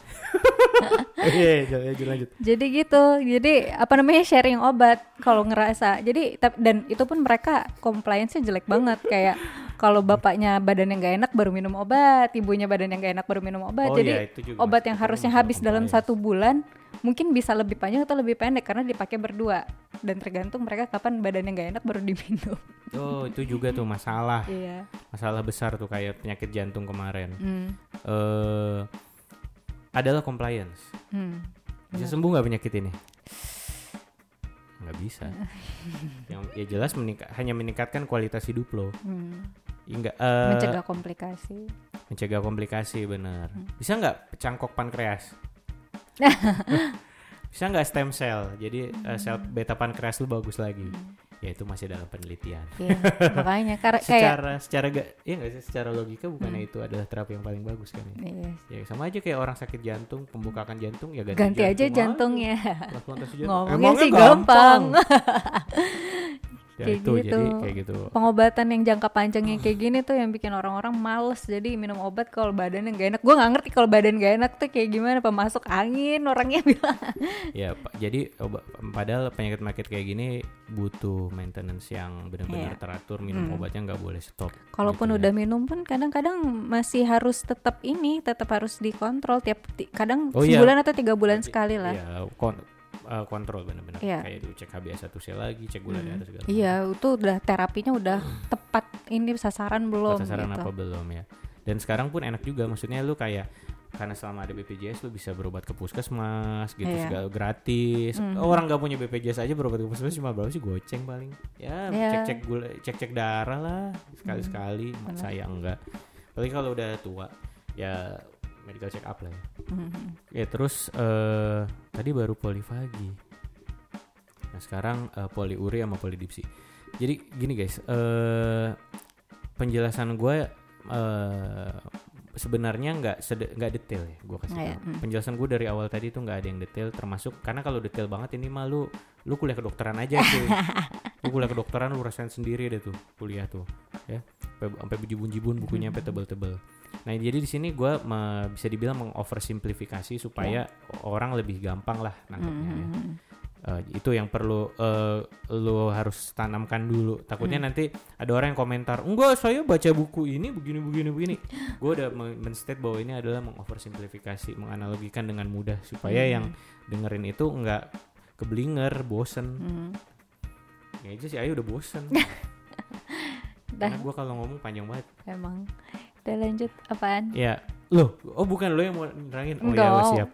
Iya, lanjut lanjut Jadi gitu. Jadi apa namanya sharing obat kalau ngerasa. Jadi dan itu pun mereka compliance-nya jelek banget kayak kalau bapaknya badan yang gak enak baru minum obat, ibunya badan yang gak enak baru minum obat. Oh Jadi juga obat yang harusnya habis dalam satu bulan mungkin bisa lebih panjang atau lebih pendek karena dipakai berdua dan tergantung mereka kapan badan yang gak enak baru diminum. oh itu juga tuh masalah Iya. masalah besar tuh kayak penyakit jantung kemarin Hmm. eh adalah compliance Hmm. bisa sembuh nggak penyakit ini nggak bisa yang ya jelas hanya meningkatkan kualitas hidup lo Hmm. Enggak, eh, Mencegah komplikasi. mencegah komplikasi bener. Hmm. bisa nggak cangkok pankreas? Bisa nggak stem cell? Jadi eh, sel beta pankreas lu bagus lagi. Ya itu masih dalam penelitian. Iya, makanya. Karena kayak secara secara gak iya nggak sih? Secara logika bukannya itu adalah terapi yang paling bagus kan ya? Iya, ya sama aja kayak orang sakit jantung pembukaan jantung ya ganti, ganti aja jantungnya. Jantung. Ngomongnya Emangnya sih gampang. ya Kayak itu gitu. jadi kayak gitu Pengobatan yang jangka panjang yang kayak gini tuh yang bikin orang-orang males jadi minum obat kalau badan yang gak enak. Gue nggak ngerti kalau badan gak enak tuh kayak gimana pemasuk angin orangnya bilang. ya jadi padahal penyakit penyakit kayak gini butuh maintenance yang benar-benar Iya. teratur minum Hmm. obatnya nggak boleh stop Kalaupun gitu ya. udah minum pun kadang-kadang masih harus tetap ini, tetap harus dikontrol tiap ti- kadang Oh iya. sebulan atau tiga bulan sekali lah. Iya, kon- eh, kontrol benar-benar Iya. kayak dulu cek HbA1c lagi cek gula Hmm. darah segala Iya, itu udah terapinya udah tepat ini sasaran belum sasaran gitu. apa belum ya dan sekarang pun enak juga maksudnya lu kayak karena selama ada BPJS lu bisa berobat ke puskesmas gitu Iya. segala gratis Mhm. orang nggak punya BPJS aja berobat ke puskesmas cuma berapa sih goceng paling ya Iya. cek cek gula cek cek darah lah sekali sekali benar. saya enggak apalagi kalau udah tua ya medical check up lah ya Mhm. ya terus eh tadi baru polifagi nah sekarang eh, poliuri sama polidipsi jadi gini guys eh penjelasan gue eh sebenarnya nggak nggak detail ya gue kasih Nggak ya, tahu. hmm. penjelasan gue dari awal tadi tuh nggak ada yang detail termasuk karena kalau detail banget ini mah lu lu kuliah kedokteran aja cuy lu kuliah kedokteran lu rasain sendiri deh tuh kuliah tuh ya sampai sampai bejibun-jibun bukunya sampai tebel-tebel nah jadi di sini gue bisa dibilang mengoversimplifikasi supaya orang lebih gampang lah nangkepnya ya. Mhm. Eh, itu yang perlu eh, lu harus tanamkan dulu takutnya Hmm. nanti ada orang yang komentar enggak saya baca buku ini begini begini begini gue udah men- men-state bahwa ini adalah mengoversimplifikasi menganalogikan dengan mudah supaya Hmm. yang dengerin itu enggak keblinger, bosen. Hmm. Ya aja sih Ayu udah bosen. Karena gue kalau ngomong panjang banget. Emang. Udah lanjut apaan? Ya, loh, oh bukan lo yang mau nerangin. Oh Enggak. ya lo siap.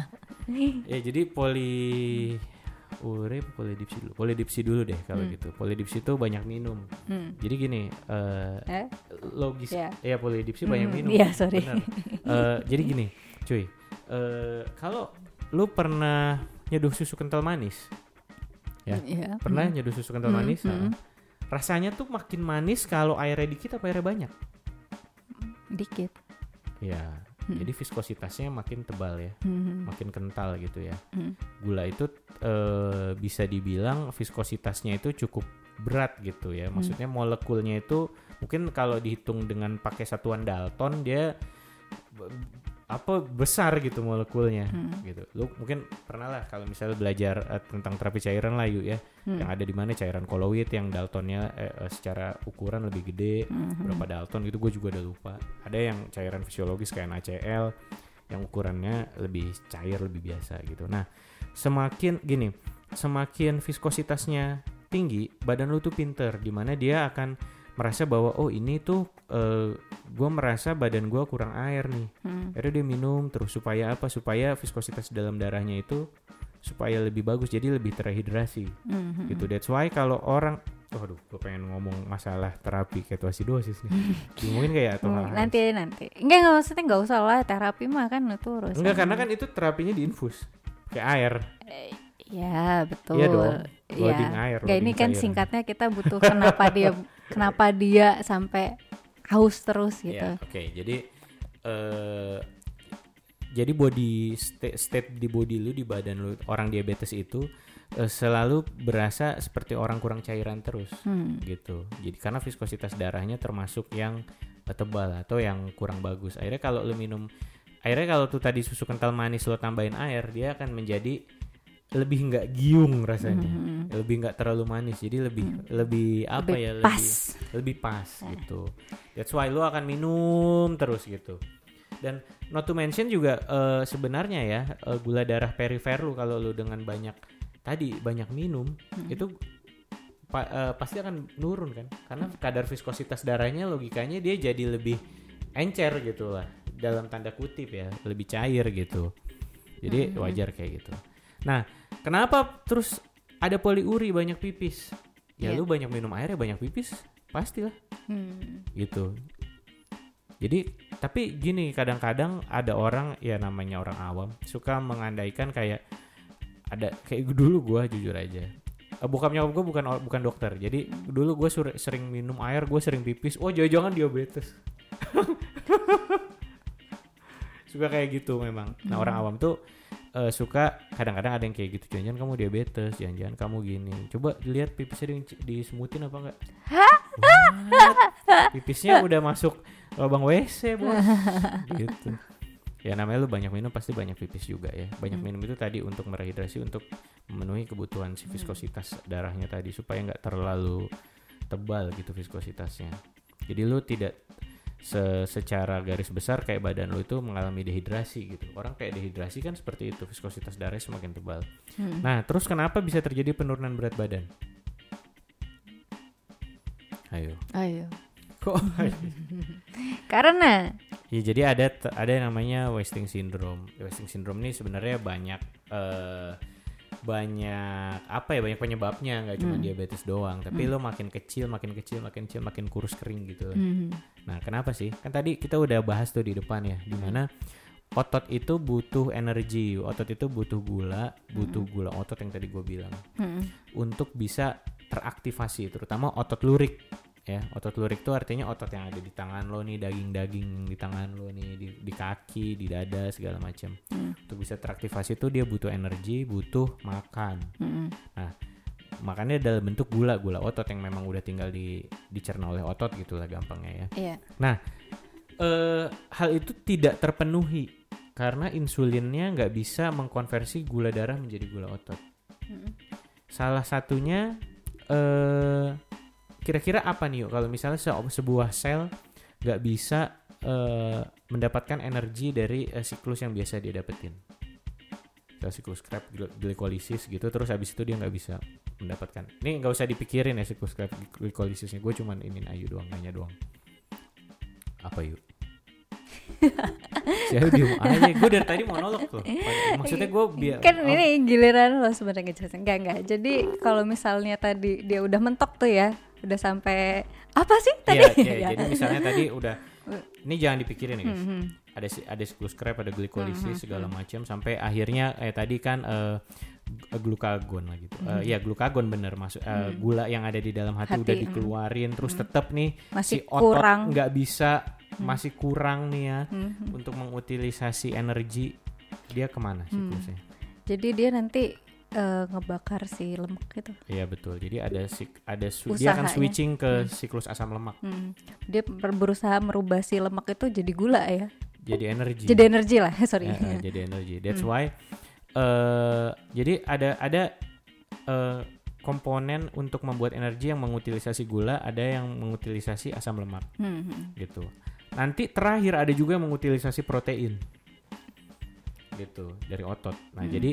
ya jadi poli ure polidipsi dulu. Polidipsi dulu deh kalau Hmm. gitu. Polidipsi itu banyak minum. Hmm. Jadi gini, eh Eh? logis Ya. ya polidipsi banyak Hmm, minum. iya, sorry. Benar. Eh, jadi gini, cuy. eh kalau lu pernah nyeduh susu kental manis, Ya. Iya. pernah Hmm. nyeduh susu kental Hmm, manis? hmm. Nah, rasanya tuh makin manis kalau airnya dikit apa airnya banyak? Dikit. Ya. Hmm. Jadi viskositasnya makin tebal ya, Hmm. makin kental gitu ya. Hmm. Gula itu eh, bisa dibilang viskositasnya itu cukup berat gitu ya. Hmm. Maksudnya molekulnya itu mungkin kalau dihitung dengan pakai satuan Dalton dia apa besar gitu molekulnya Hmm. gitu. Lu mungkin pernah lah kalau misalnya belajar eh, tentang terapi cairan lah yuk ya. Hmm. Yang ada di mana cairan koloid yang Daltonnya eh, eh, secara ukuran lebih gede, Hmm. berapa Dalton gitu gue juga udah lupa. Ada yang cairan fisiologis kayak NaCl yang ukurannya lebih cair lebih biasa gitu. Nah, semakin gini, semakin viskositasnya tinggi, badan lu tuh pinter di mana dia akan merasa bahwa oh ini tuh gue merasa badan gue kurang air nih. Hmm. Akhirnya dia minum terus supaya apa? Supaya viskositas dalam darahnya itu supaya lebih bagus jadi lebih terhidrasi Hmm. gitu. That's why kalau orang Waduh, gue pengen ngomong masalah terapi ketoasidosis nih. Ngomongin kayak atau Hmm, nanti nanti enggak enggak maksudnya enggak usah lah terapi mah kan itu urusan Enggak karena kan itu terapinya diinfus kayak air. ya betul Iya dong, Iya. loading air, Nggak, ini loading kan singkatnya kita butuh kenapa dia kenapa dia sampai haus terus gitu Ya, oke. Jadi eh jadi body state, state di body lu di badan lu orang diabetes itu eh, selalu berasa seperti orang kurang cairan terus Hmm. gitu. Jadi karena viskositas darahnya termasuk yang eh, tebal atau yang kurang bagus. Akhirnya kalau lu minum akhirnya kalau tuh tadi susu kental manis lo tambahin air, dia akan menjadi lebih nggak giung rasanya. Hmm. Lebih nggak terlalu manis. Jadi lebih lebih apa Lebih ya? pas Lebih lebih pas gitu. That's why lu akan minum terus gitu. Dan not to mention juga eh, sebenarnya ya eh, gula darah perifer lu kalau lu dengan banyak tadi banyak minum itu pa- eh, pasti akan nurun kan karena kadar viskositas darahnya logikanya dia jadi lebih encer gitu lah dalam tanda kutip ya lebih cair gitu jadi Hmm. wajar kayak gitu nah kenapa terus ada poliuri banyak pipis? Ya Iya. lu banyak minum air ya banyak pipis pastilah. Hmm. gitu. Jadi tapi gini kadang-kadang ada orang ya namanya orang awam suka mengandaikan kayak ada kayak dulu gua jujur aja. Eh, bokap nyokap gue bukan bukan dokter. Jadi dulu gue sering minum air gue sering pipis. Oh jangan-jangan diabetes. Suka kayak gitu memang. Nah orang awam tuh eh, suka kadang-kadang ada yang kayak gitu jangan-jangan kamu diabetes jangan-jangan kamu gini. Coba lihat pipisnya di, disemutin apa enggak? What? pipisnya udah masuk lubang WC bos. Gitu. Ya namanya lu banyak minum pasti banyak pipis juga ya. Banyak Hmm. minum itu tadi untuk merehidrasi untuk memenuhi kebutuhan si viskositas darahnya tadi supaya nggak terlalu tebal gitu viskositasnya. Jadi lu tidak se- secara garis besar kayak badan lu itu mengalami dehidrasi gitu. Orang kayak dehidrasi kan seperti itu viskositas darahnya semakin tebal. Hmm. nah terus kenapa bisa terjadi penurunan berat badan? Ayo. Ayo. Kok? Karena? Ya jadi ada ada yang namanya wasting syndrome. Wasting syndrome ini sebenarnya banyak eh banyak apa ya banyak penyebabnya nggak cuma Hmm. diabetes doang. Tapi lo makin kecil makin kecil makin kecil makin kurus kering gitu. Hmm. Nah kenapa sih? Kan tadi kita udah bahas tuh di depan ya, di mana otot itu butuh energi, otot itu butuh gula, butuh gula otot yang tadi gue bilang Hmm. untuk bisa teraktivasi, terutama otot lurik ya otot lurik itu artinya otot yang ada di tangan lo nih daging-daging di tangan lo nih di, di kaki di dada segala macam Hmm. untuk bisa teraktivasi itu dia butuh energi butuh makan Hmm. makannya dalam bentuk gula gula otot yang memang udah tinggal di dicerna oleh otot gitulah gampangnya ya Iya. eh hal itu tidak terpenuhi karena insulinnya nggak bisa mengkonversi gula darah menjadi gula otot Hmm. Salah satunya eh kira-kira apa nih yuk? Kalau misalnya se- sebuah sel nggak bisa eh, mendapatkan energi dari eh, siklus yang biasa dia dapetin. siklus Krebs gl- glikolisis gitu terus habis itu dia nggak bisa mendapatkan. Ini nggak usah dipikirin ya siklus Krebs gl- glikolisisnya. Gue cuman ingin ayu doang nanya doang. Apa yuk? Si Ayu diem aja. Gue dari tadi monolog tuh maksudnya gue biar kan oh, ini giliran lo sebenarnya ngejelasin. Enggak enggak jadi kalau misalnya tadi dia udah mentok tuh ya udah sampai apa sih tadi Iya, iya, Ya. jadi misalnya tadi udah ini jangan dipikirin ya guys. Mhm. Ada si- ada siklus Krebs, ada Hmm, glikolisis segala macam sampai akhirnya eh tadi kan eh, glukagon lah gitu. Eh, ya glukagon bener masuk eh, gula yang ada di dalam hati, Hmm. Hati, udah mm. dikeluarin terus tetap nih Masih si otot. Hmm. nggak bisa masih kurang nih ya Mhm. untuk mengutilisasi energi dia ke mana Hmm. siklusnya? jadi dia nanti eh, ngebakar si lemak gitu Iya betul. Jadi ada sik ada su- dia akan switching ke siklus asam lemak. Hmm. dia ber- berusaha merubah si lemak itu jadi gula ya Jadi energi. jadi energi lah sorry Ya, jadi energi. That's Hmm. why eh jadi ada ada eh, komponen untuk membuat energi yang mengutilisasi gula, ada yang mengutilisasi asam lemak Mhm. gitu. Nanti terakhir ada juga yang mengutilisasi protein. Gitu, dari otot. Nah, Hmm. jadi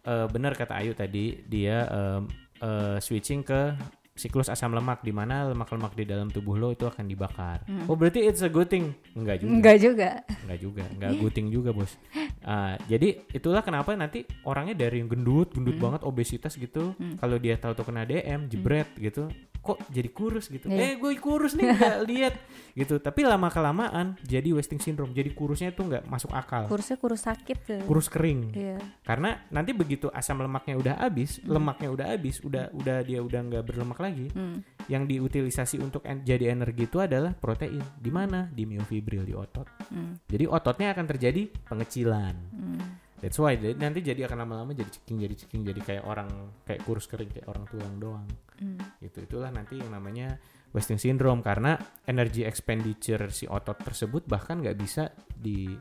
eh, benar kata Ayu tadi dia em, eh, switching ke siklus asam lemak di mana lemak-lemak di dalam tubuh lo itu akan dibakar. Oh, berarti it's a good thing? Enggak juga. Hmm. enggak juga Enggak juga, enggak guting juga bos. Ah, jadi itulah kenapa nanti orangnya dari yang gendut, gendut Hmm. banget, obesitas gitu. Kalau dia tahu tuh kena DM, jebret gitu, kok jadi kurus gitu. Iya. Eh gue kurus nih nggak lihat gitu. Tapi lama kelamaan jadi wasting syndrome. Jadi kurusnya tuh nggak masuk akal. kurusnya kurus sakit tuh Kurus kering. Iya. Karena nanti begitu asam lemaknya udah habis, lemaknya udah habis, udah udah dia udah nggak berlemak lagi. Hmm. Yang diutilisasi untuk en- jadi energi itu adalah protein. Di mana? Di miofibril di otot. Hmm. Jadi ototnya akan terjadi pengecilan. Hmm. That's why nanti jadi akan lama-lama jadi ceking jadi ceking jadi kayak orang kayak kurus kering kayak orang tulang doang. Hmm. Gitu itulah nanti yang namanya wasting syndrome karena energy expenditure si otot tersebut bahkan nggak bisa di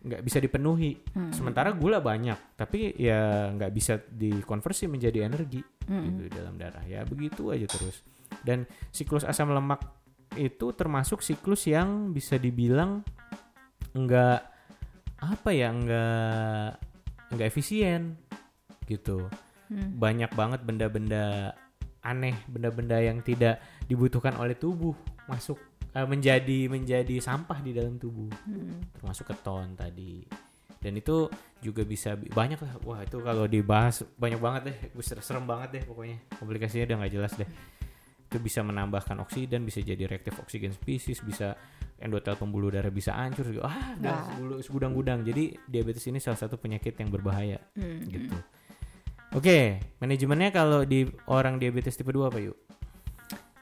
nggak bisa dipenuhi. Hmm. Sementara gula banyak tapi ya nggak bisa dikonversi menjadi energi Hmm. gitu di dalam darah ya begitu aja terus. Dan siklus asam lemak itu termasuk siklus yang bisa dibilang nggak apa ya nggak nggak efisien gitu. Hmm. banyak banget benda-benda aneh benda-benda yang tidak dibutuhkan oleh tubuh masuk eh, menjadi menjadi sampah di dalam tubuh. Hmm. termasuk keton tadi. Dan itu juga bisa bi- banyak lah. Wah itu kalau dibahas banyak banget deh. Gue ser- serem banget deh pokoknya. Komplikasinya udah nggak jelas deh. Itu bisa menambahkan oksigen bisa jadi reaktif oksigen spesies bisa endotel pembuluh darah bisa hancur juga ah udah Nah. segudang-gudang. Jadi diabetes ini salah satu penyakit yang berbahaya Hmm. gitu. Oke manajemennya kalau di orang diabetes tipe 2 apa yuk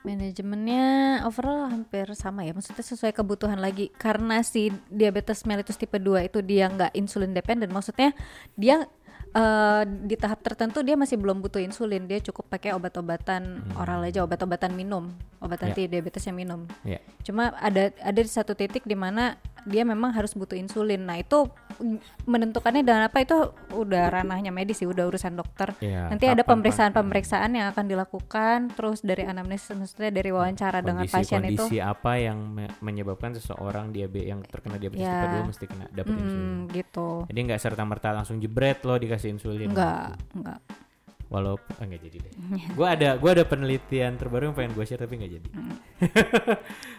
Manajemennya overall hampir sama ya, maksudnya sesuai kebutuhan lagi. Karena si diabetes mellitus tipe 2 itu dia nggak insulin dependent, maksudnya dia eh, di tahap tertentu dia masih belum butuh insulin, dia cukup pakai obat-obatan oral aja, obat-obatan minum, obat Ya. anti diabetesnya minum. ya Cuma ada ada di satu titik di mana dia memang harus butuh insulin. Nah itu menentukannya dengan apa itu udah ranahnya medis sih, udah urusan dokter. Ya, Nanti ada pemeriksaan-pemeriksaan yang akan dilakukan, terus dari anamnesis, maksudnya dari wawancara dengan pasien itu. kondisi apa yang me- menyebabkan seseorang diabetes yang terkena diabetes Ya. tipe 2 mesti kena dapat insulin. Hmm, gitu. Jadi nggak serta merta langsung jebret lo dikasih insulin. Enggak, enggak. Walaupun ah, jadi deh. Gua ada gua ada penelitian terbaru yang pengen gue share tapi nggak jadi.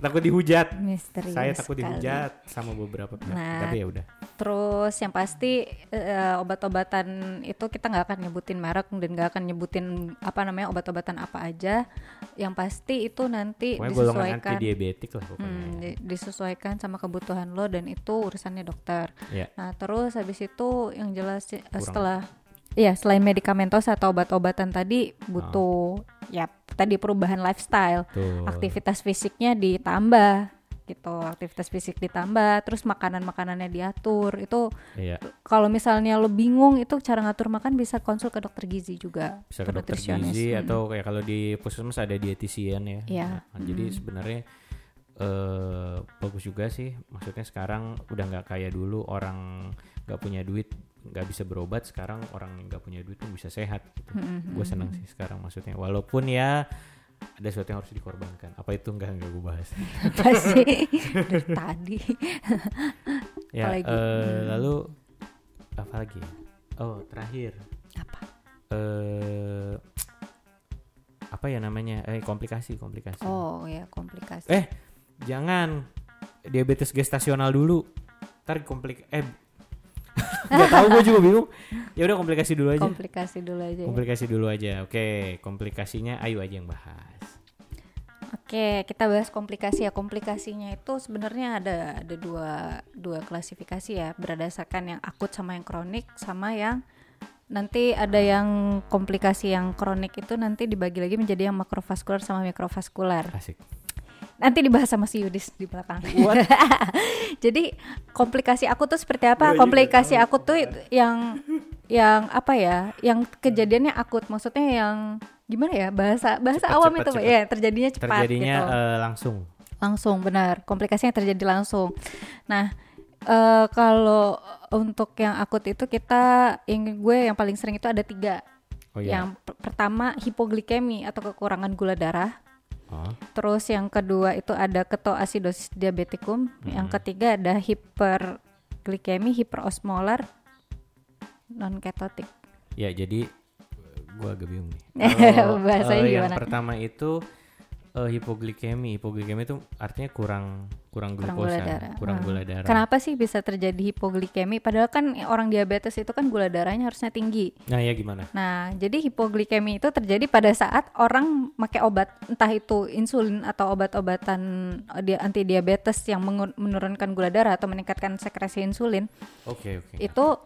Takut dihujat. Misterius. Saya takut sekali. dihujat sama beberapa pihak. Nah. Tapi ya udah. Terus yang pasti eh, obat-obatan itu kita nggak akan nyebutin merek dan nggak akan nyebutin apa namanya obat-obatan apa aja. Yang pasti itu nanti Pokoknya disesuaikan. anti diabetik lah pokoknya. Hmm, di- disesuaikan sama kebutuhan lo dan itu urusannya dokter. Ya. Nah terus habis itu yang jelas eh, Kurang. setelah ya selain medikamentos atau obat-obatan tadi butuh ya tadi perubahan lifestyle, Tuh. aktivitas fisiknya ditambah gitu, aktivitas fisik ditambah, terus makanan-makanannya diatur. Itu Iya. kalau misalnya lo bingung itu cara ngatur makan bisa konsul ke dokter gizi juga, Bisa ke dokter gizi Mm. atau kayak kalau di puskesmas ada dietisian ya. Iya. Nah, Jadi sebenarnya eh bagus juga sih. Maksudnya sekarang udah nggak kayak dulu orang nggak punya duit nggak bisa berobat. Sekarang orang yang nggak punya duit pun bisa sehat. Gitu. Mm-mm. Gue seneng sih sekarang maksudnya. Walaupun ya ada sesuatu yang harus dikorbankan. Apa itu nggak nggak gue bahas. Apa sih dari tadi? ya Apalagi? Hmm. lalu apa lagi? ya? oh terakhir Apa? eh apa ya namanya eh komplikasi komplikasi Oh ya komplikasi. eh jangan diabetes gestasional dulu ntar komplik eh nggak tahu gue juga bingung ya udah komplikasi dulu aja komplikasi dulu aja. ya. komplikasi dulu aja oke komplikasinya ayo aja yang bahas Oke, kita bahas komplikasi ya. Komplikasinya itu sebenarnya ada ada dua dua klasifikasi ya, berdasarkan yang akut sama yang kronik sama yang nanti ada yang komplikasi yang kronik itu nanti dibagi lagi menjadi yang makrovaskular sama mikrovaskular. asik Nanti dibahas sama si Yudis di belakang. Jadi komplikasi akut tuh seperti apa? komplikasi akut tuh yang yang apa ya? Yang kejadiannya akut, maksudnya yang gimana ya? Bahasa bahasa Cepat, awam cepat, itu, cepat. ya terjadinya cepat terjadinya gitu. eh, langsung langsung benar komplikasinya terjadi langsung nah eh, kalau untuk yang akut itu kita ingin gue yang paling sering itu ada tiga oh ya yang per- pertama hipoglikemi atau kekurangan gula darah oh. terus yang kedua itu ada ketoasidosis diabetikum yang ketiga ada hiperglikemi hiperosmolar non ketotik ya jadi gue agak bingung nih Bahasanya eh, yang gimana? pertama itu eh, hipoglikemi hipoglikemi itu artinya kurang kurang kurang glukosa gula darah. kurang Hmm. gula darah Kenapa sih bisa terjadi hipoglikemi? Padahal kan orang diabetes itu kan gula darahnya harusnya tinggi. nah ya gimana Nah, jadi hipoglikemi itu terjadi pada saat orang pakai obat, entah itu insulin atau obat-obatan eh, anti diabetes yang menurunkan gula darah atau meningkatkan sekresi insulin. oke oke Itu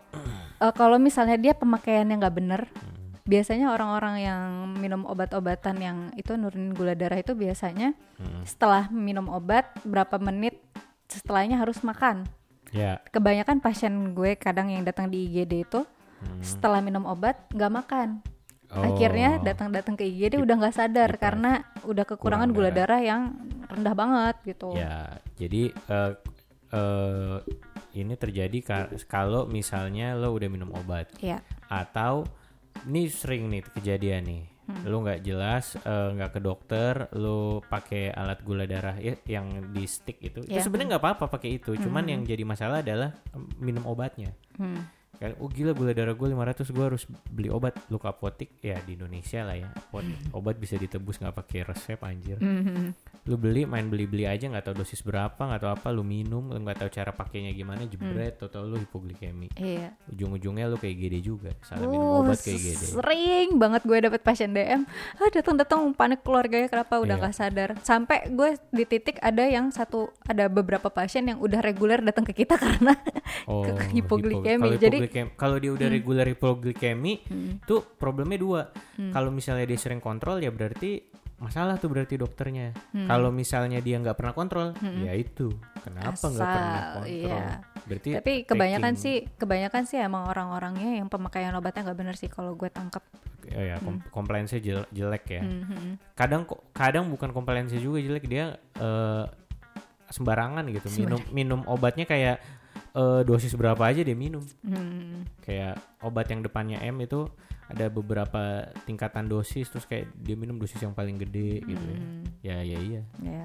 eh, kalau misalnya dia pemakaiannya nggak bener, biasanya orang-orang yang minum obat-obatan yang itu nurunin gula darah itu biasanya Hmm. setelah minum obat berapa menit setelahnya harus makan. ya Kebanyakan pasien gue kadang yang datang di IGD itu setelah minum obat nggak makan. Oh. Akhirnya datang-datang ke IGD udah nggak sadar hiper- karena udah kekurangan kurang gula darah. darah yang rendah banget gitu. Ya, jadi eh, eh, ini terjadi ka- kalau misalnya lo udah minum obat Iya. atau ini sering nih kejadian nih. Hmm. Lo nggak jelas eh, nggak ke dokter, lo pakai alat gula darah ya yang di stick itu. Itu Iya. sebenarnya nggak apa-apa pakai itu. Cuman yang jadi masalah adalah em, minum obatnya. Hmm. Kan, oh gila gula darah gue 500 gue harus beli obat. Lu ke apotik ya di Indonesia lah ya. Apotik obat bisa ditebus nggak pakai resep anjir. Mhm. lu beli main beli beli aja nggak tahu dosis berapa nggak tahu apa lu minum lu nggak tahu cara pakainya gimana jebret atau lu hipoglikemi. Iya. ujung-ujungnya lu kayak GD juga salah minum Uh, obat kayak GD sering banget gue dapet pasien DM ah datang-datang panik keluarganya kenapa udah Iya. nggak sadar? Sampai gue di titik ada yang satu ada beberapa pasien yang udah reguler datang ke kita karena oh ke- hipo- hipoglikemi. Jadi- hipoglikemi- kalau dia udah regular hipoglikemi itu problemnya dua. Kalau misalnya dia sering kontrol ya berarti masalah tuh berarti dokternya. Kalau misalnya dia nggak pernah kontrol ya itu. Kenapa nggak pernah Asal, kontrol? Iya. berarti tapi kebanyakan taking- sih kebanyakan sih emang orang-orangnya yang pemakaian obatnya nggak bener sih kalau gue tangkap ya, ya kom- compliance-nya jel- jelek ya. Mhm. kadang kok kadang bukan compliance juga jelek dia eh, sembarangan gitu. Minum minum obatnya kayak eh, dosis berapa aja dia minum Hmm. kayak obat yang depannya M itu ada beberapa tingkatan dosis terus kayak dia minum dosis yang paling gede gitu ya ya ya iya ya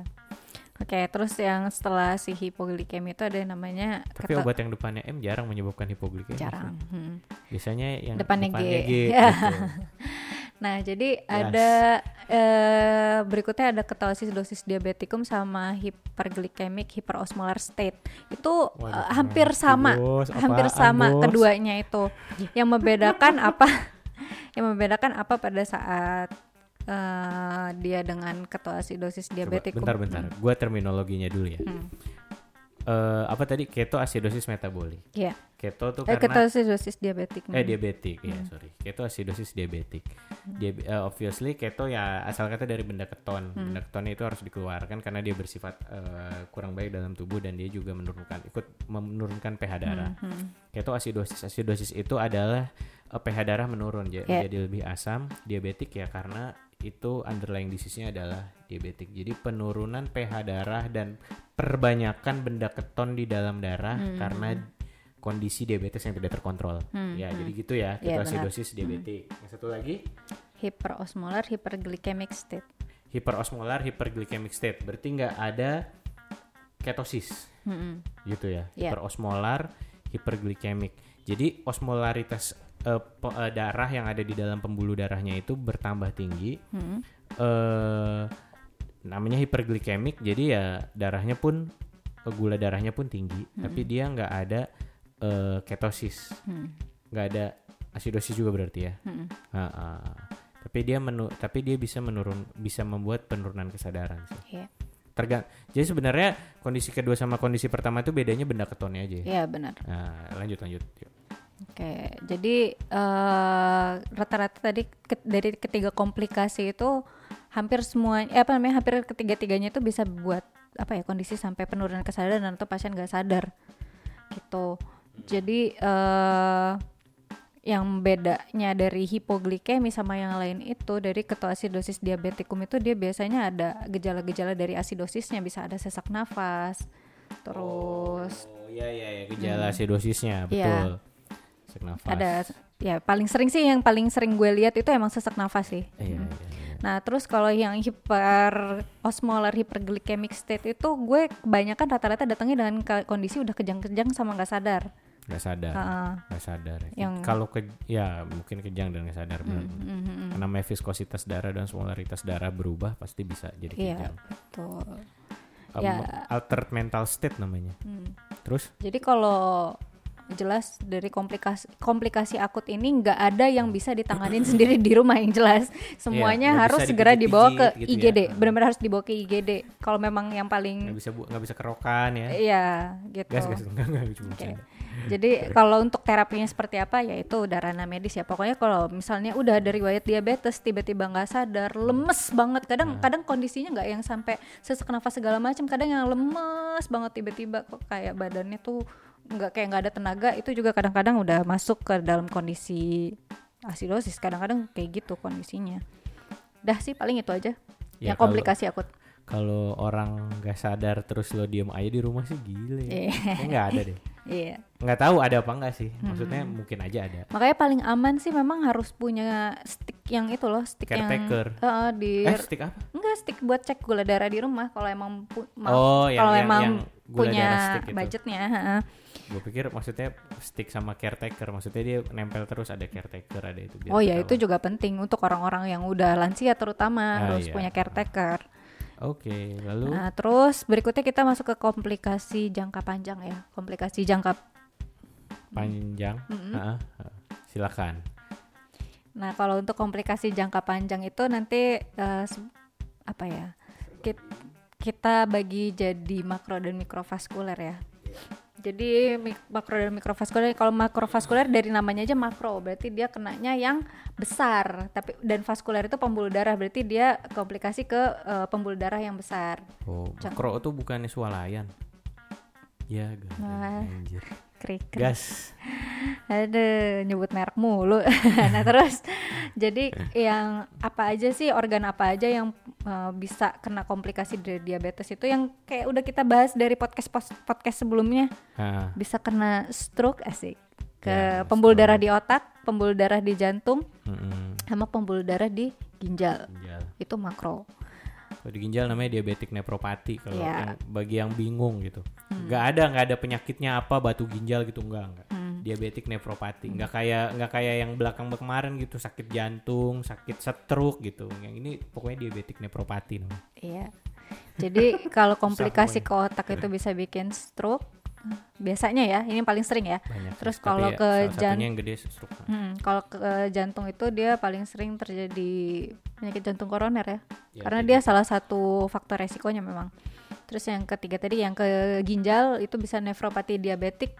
oke terus yang setelah si hipoglikemi itu ada yang namanya tapi obat yang depannya M jarang menyebabkan hipoglikemi jarang Hmm. biasanya yang Depannya G. G gitu. Nah, jadi ada eh, berikutnya ada ketoasidosis diabetikum sama hiperglikemik hiperosmolar state. Itu Waduh, eh, hampir sama, bos, hampir sama bos? keduanya itu. Yang membedakan apa? Yang membedakan apa pada saat eh, dia dengan ketoasidosis diabetikum? bentar bentar gua terminologinya dulu ya Hmm. Eh, apa tadi ketoasidosis metabolik Iya. keto tuh Eh, karena ketoasidosis diabetik. Eh diabetik, ya sorry. Keto acidosis diabetik. Hmm. Dia eh, obviously keto ya asal kata dari benda keton. Hmm. Benda ketonnya itu harus dikeluarkan karena dia bersifat eh, kurang baik dalam tubuh dan dia juga menurunkan ikut menurunkan pH darah. Hmm. Keto acidosis, acidosis itu adalah eh, pH darah menurun j- Ya. jadi lebih asam. Diabetik ya karena itu underlying disease-nya adalah diabetik. Jadi penurunan pH darah dan perbanyakan benda keton di dalam darah Hmm. karena kondisi diabetes yang tidak terkontrol. Hmm, Ya, hmm. jadi gitu ya, Iya, ketoasidosis diabetik. Yang satu lagi Hiperosmolar hiperglikemic state. hiperosmolar hyperglycemic state. Berarti nggak ada ketosis Hmm. gitu ya. Iya. Hiperosmolar hyperglycemic. Jadi osmolaritas eh, darah yang ada di dalam pembuluh darahnya itu bertambah tinggi Hmm. eh namanya hiperglikemik jadi ya darahnya pun eh, gula darahnya pun tinggi tapi dia nggak ada eh, ketosis Hmm. nggak ada asidosis juga berarti ya Hmm. Ah, ah. tapi dia menu tapi dia bisa menurun bisa membuat penurunan kesadaran sih Iya. tergan jadi sebenarnya kondisi kedua sama kondisi pertama itu bedanya benda ketonnya aja ya Iya benar. nah, lanjut lanjut Yuk. Oke, jadi eh, rata-rata tadi ke- dari ketiga komplikasi itu hampir semua, eh, apa namanya, hampir ketiga-tiganya itu bisa buat apa ya kondisi sampai penurunan kesadaran atau pasien nggak sadar, gitu. Jadi eh, yang bedanya dari hipoglikemi sama yang lain itu dari ketoasidosis diabetikum itu dia biasanya ada gejala-gejala dari asidosisnya bisa ada sesak nafas, terus oh iya iya ya, gejala asidosisnya Iya. betul sesak nafas ada ya paling sering sih yang paling sering gue lihat itu emang sesak nafas sih. iya iya iya. Nah terus kalau yang hiper osmolar hyperglycemic state itu gue kebanyakan rata-rata datangnya dengan kondisi udah kejang-kejang sama nggak sadar. nggak sadar nggak sadar Yang- kalau ke ya mungkin kejang dan nggak sadar benar Mhm. karena namanya viskositas darah dan osmolaritas darah berubah pasti bisa jadi Iya kejang betul. Um, Ya. altered mental state namanya Hmm. terus Jadi kalau jelas dari komplikasi komplikasi akut ini nggak ada yang bisa ditanganin sendiri di rumah yang jelas semuanya nggak harus bisa segera dibawa ke gitu ya. IGD Hmm. benar-benar harus dibawa ke IGD kalau memang yang nggak paling bisa bu nggak bisa kerokan ya iya gitu gas gas enggak enggak Oke. bercanda. Jadi kalau untuk terapinya seperti apa ya itu udah ranah medis ya. Pokoknya kalau misalnya udah ada riwayat diabetes tiba-tiba nggak sadar, lemes banget. Kadang kadang kondisinya nggak yang sampai sesak nafas segala macam. Kadang yang lemes banget tiba-tiba kok kayak badannya tuh nggak kayak nggak ada tenaga. Itu juga kadang-kadang udah masuk ke dalam kondisi asidosis. Kadang-kadang kayak gitu kondisinya. Dah sih paling itu aja. Ya, yang kalau- komplikasi akut. kalau orang nggak sadar terus lo diem aja di rumah sih gile ya Iya. Nggak ada deh Iya. nggak tahu ada apa enggak sih maksudnya Hmm. mungkin aja ada Makanya paling aman sih memang harus punya stick yang itu loh, stick Caretaker. yang Heeh, di eh stick apa enggak stick buat cek gula darah di rumah kalau emang Oh, kalau yang- emang yang gula punya darah stick itu. budgetnya, gue pikir maksudnya stick sama caretaker maksudnya dia nempel terus ada caretaker ada itu biar Oh ya itu juga penting untuk orang-orang yang udah lansia terutama Ah, harus iya. punya caretaker. oke lalu Nah, terus berikutnya kita masuk ke komplikasi jangka panjang ya. Komplikasi jangka panjang Ah, ah. silakan Nah, kalau untuk komplikasi jangka panjang itu nanti se- apa ya? Kita bagi jadi makro dan mikrovaskuler ya. Jadi mik- makro dan mikrovaskuler kalau makrovaskuler dari namanya aja makro berarti dia kenanya yang besar tapi dan vaskuler itu pembuluh darah berarti dia komplikasi ke eh, pembuluh darah yang besar. oh makro itu bukannya swalayan ya gak Wah. anjir Krik. gas Aduh, nyebut merek mulu. nah, terus jadi yang apa aja sih organ apa aja yang uh, bisa kena komplikasi dari diabetes itu yang kayak udah kita bahas dari podcast podcast sebelumnya Ah, bisa kena stroke asik ke Ya, pembuluh darah di otak, pembuluh darah di jantung, mm-mm. sama pembuluh darah di ginjal. ginjal Itu makro. kalau di ginjal namanya diabetik nefropati kalau yang bagi yang bingung gitu nggak ada nggak ada penyakitnya apa batu ginjal gitu enggak enggak Hmm. diabetik nefropati nggak kayak nggak kayak yang belakang kemarin gitu sakit jantung sakit stroke gitu yang ini pokoknya diabetik nefropati namanya Iya. Jadi kalau komplikasi ke otak itu bisa bikin stroke. Biasanya ya, ini paling sering ya. banyak Terus kalau ya, ke salah jan- satunya yang gede stroke Hmm, kalau ke jantung itu dia paling sering terjadi penyakit jantung koroner ya. Ya, Karena kayak dia salah satu faktor resikonya memang. Terus yang ketiga tadi yang ke ginjal itu bisa nefropati diabetik.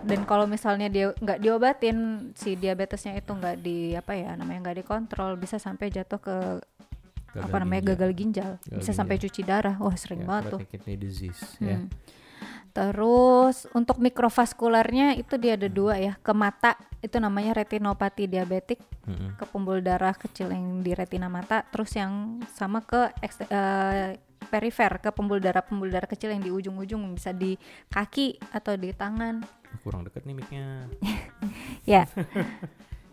Dan kalau misalnya dia nggak diobatin si diabetesnya itu nggak di apa ya namanya nggak dikontrol bisa sampai jatuh ke Gagal apa namanya ginjal. gagal ginjal, Gagal bisa sampai ginjal. cuci darah. Wah sering ya, banget tuh. kidney disease ya Hmm. Terus untuk mikrovaskularnya itu dia ada dua ya ke mata itu namanya retinopati diabetik Mm-mm. ke pembuluh darah kecil yang di retina mata terus yang sama ke eh, perifer ke pembuluh darah pembuluh darah kecil yang di ujung-ujung bisa di kaki atau di tangan kurang deket nih mic-nya ya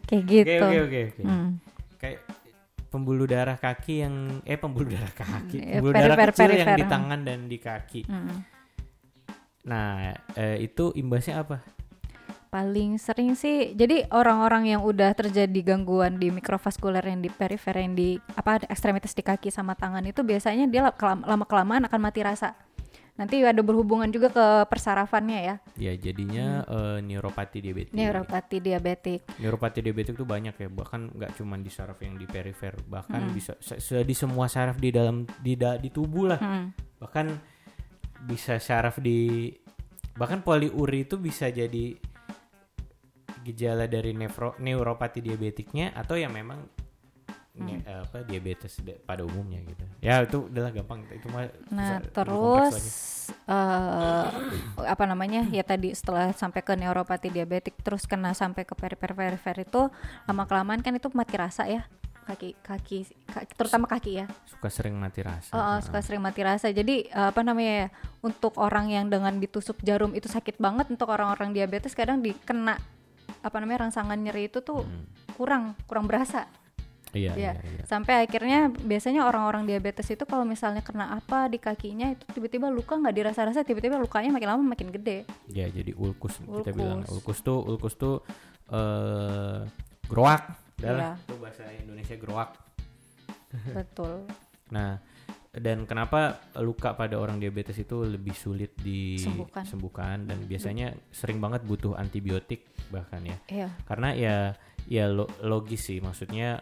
kayak oke gitu oke oke oke. Hmm. kayak pembuluh darah kaki yang eh pembuluh darah kaki Eh, pembuluh darah perifer- kecil yang perifer, di hmm. tangan dan di kaki Mm. Nah eh, itu imbasnya apa paling sering sih jadi orang-orang yang udah terjadi gangguan di mikrovaskuler yang di perifer yang di apa ekstremitas di kaki sama tangan itu biasanya dia lama kelamaan akan mati rasa nanti ada berhubungan juga ke persarafannya ya Ya jadinya eh, neuropati diabetes. neuropati diabetik Neuropati diabetik tuh banyak ya, bahkan nggak cuma di saraf yang di perifer, bahkan Hmm. bisa se- se- di semua saraf di dalam di da- di tubuh lah. Hmm. Bahkan bisa saraf di bahkan poliuri itu bisa jadi gejala dari nefro, neuropati diabetiknya atau yang memang ne- Hmm. apa diabetes da- pada umumnya gitu. Ya itu adalah gampang itu mah Nah, bisa terus eh apa namanya? Ya tadi setelah sampai ke neuropati diabetik terus kena sampai ke perifer-perifer itu lama kelamaan kan itu mati rasa ya. Kaki kaki, kaki- terutama kaki ya. suka sering mati rasa. Oh, oh, suka sering mati rasa. Jadi eh, apa namanya ya? Untuk orang yang dengan ditusuk jarum itu sakit banget untuk orang-orang diabetes kadang dikena apa namanya rangsangan nyeri itu tuh Hmm. kurang kurang berasa. Iya, Ya, iya, iya. sampai akhirnya biasanya orang-orang diabetes itu kalau misalnya kena apa di kakinya itu tiba-tiba luka nggak dirasa-rasa tiba-tiba lukanya makin lama makin gede. Ya, jadi ulkus, kita Ulkus. bilang ulkus tuh ulkus tuh eh groak. Udah lah, Iya. itu bahasa Indonesia groak. Betul. Nah, dan kenapa luka pada orang diabetes itu lebih sulit Sembuhkan. disembuhkan dan biasanya sering banget butuh antibiotik bahkan ya. Iya. Karena ya ya lo- logis sih maksudnya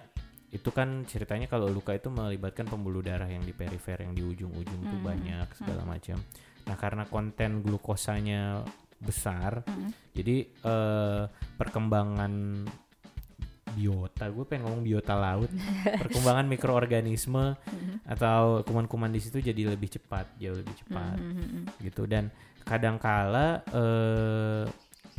itu kan ceritanya kalau luka itu melibatkan pembuluh darah yang di perifer yang di ujung-ujung tuh Hmm, banyak segala macam. Nah, karena konten glukosanya besar, Mm-mm. jadi eh, perkembangan biota, gue pengen ngomong biota laut, perkembangan mikroorganisme atau kuman-kuman di situ jadi lebih cepat, jauh lebih cepat. Mhm. gitu. Dan kadangkala eh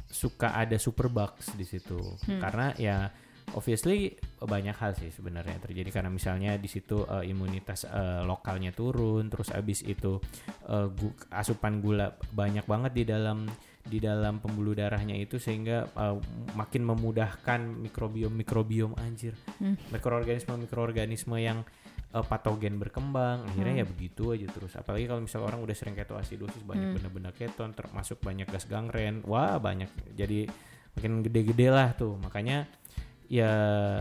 suka ada superbugs di situ. Hmm. karena ya obviously banyak hal sih sebenarnya terjadi. Karena misalnya di situ eh, imunitas eh, lokalnya turun terus abis itu eh, gu- asupan gula banyak banget di dalam di dalam pembuluh darahnya itu sehingga eh, makin memudahkan mikrobiom mikrobiom anjir Hmm. mikroorganisme mikroorganisme yang eh, patogen berkembang akhirnya Hmm. ya begitu aja terus apalagi kalau misalnya orang udah sering ketoasidosis banyak Hmm. benda-benda keton termasuk banyak gas gangren wah banyak jadi makin gede-gede lah tuh makanya ya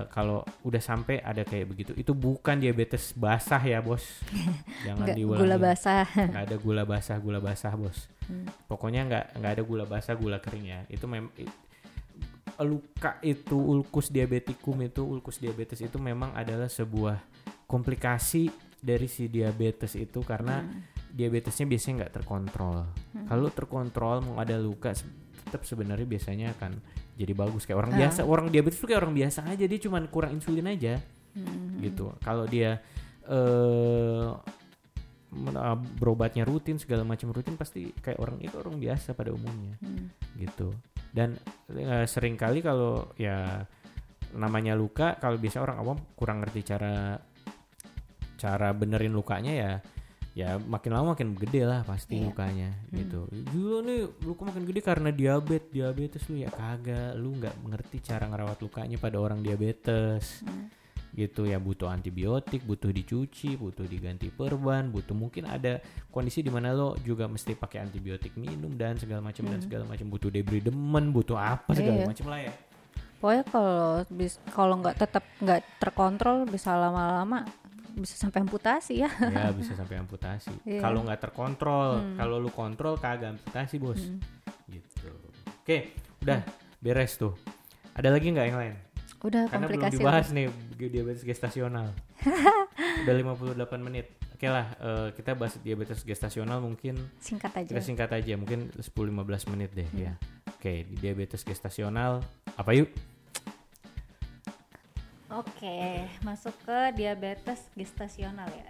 kalau udah sampai ada kayak begitu. Itu bukan diabetes basah ya bos. Jangan Nggak, diulangi. gula basah. nggak ada gula basah gula basah bos. Hmm. pokoknya nggak nggak ada gula basah gula kering ya. Itu mem i- luka itu ulkus diabetikum itu ulkus diabetes itu memang adalah sebuah komplikasi dari si diabetes itu karena Hmm. diabetesnya biasanya nggak terkontrol. Kalau terkontrol mau ada luka tetap sebenarnya biasanya akan jadi bagus kayak orang Ah. biasa orang diabetes tuh kayak orang biasa aja dia cuman kurang insulin aja Mhm. gitu. Kalau dia eh ah, berobatnya rutin segala macam rutin pasti kayak orang itu orang biasa pada umumnya Hmm. gitu. Dan eh, sering kali kalau ya namanya luka kalau biasa orang awam kurang ngerti cara cara benerin lukanya ya ya makin lama makin gede lah pasti Iya. lukanya Hmm. gitu. Gila nih luka makin gede karena diabetes diabetes lu ya kagak lu nggak mengerti cara ngerawat lukanya pada orang diabetes Hmm. gitu ya butuh antibiotik butuh dicuci butuh diganti perban butuh mungkin ada kondisi di mana lo juga mesti pakai antibiotik minum dan segala macam dan Hmm. segala macam butuh debridemen butuh apa segala Iya. macam lah ya Pokoknya kalau kalau nggak tetap nggak terkontrol bisa lama-lama bisa sampai amputasi ya. ya bisa sampai amputasi Iya. kalau nggak terkontrol Hmm. kalau lu kontrol kagak amputasi bos Hmm. gitu oke udah beres tuh ada lagi nggak yang lain Udah karena belum dibahas nih diabetes gestasional udah 58 menit oke lah eh, kita bahas diabetes gestasional mungkin Singkat aja. kita singkat aja mungkin 10-15 menit deh Hmm. ya oke di diabetes gestasional apa yuk Oke, masuk ke diabetes gestasional ya.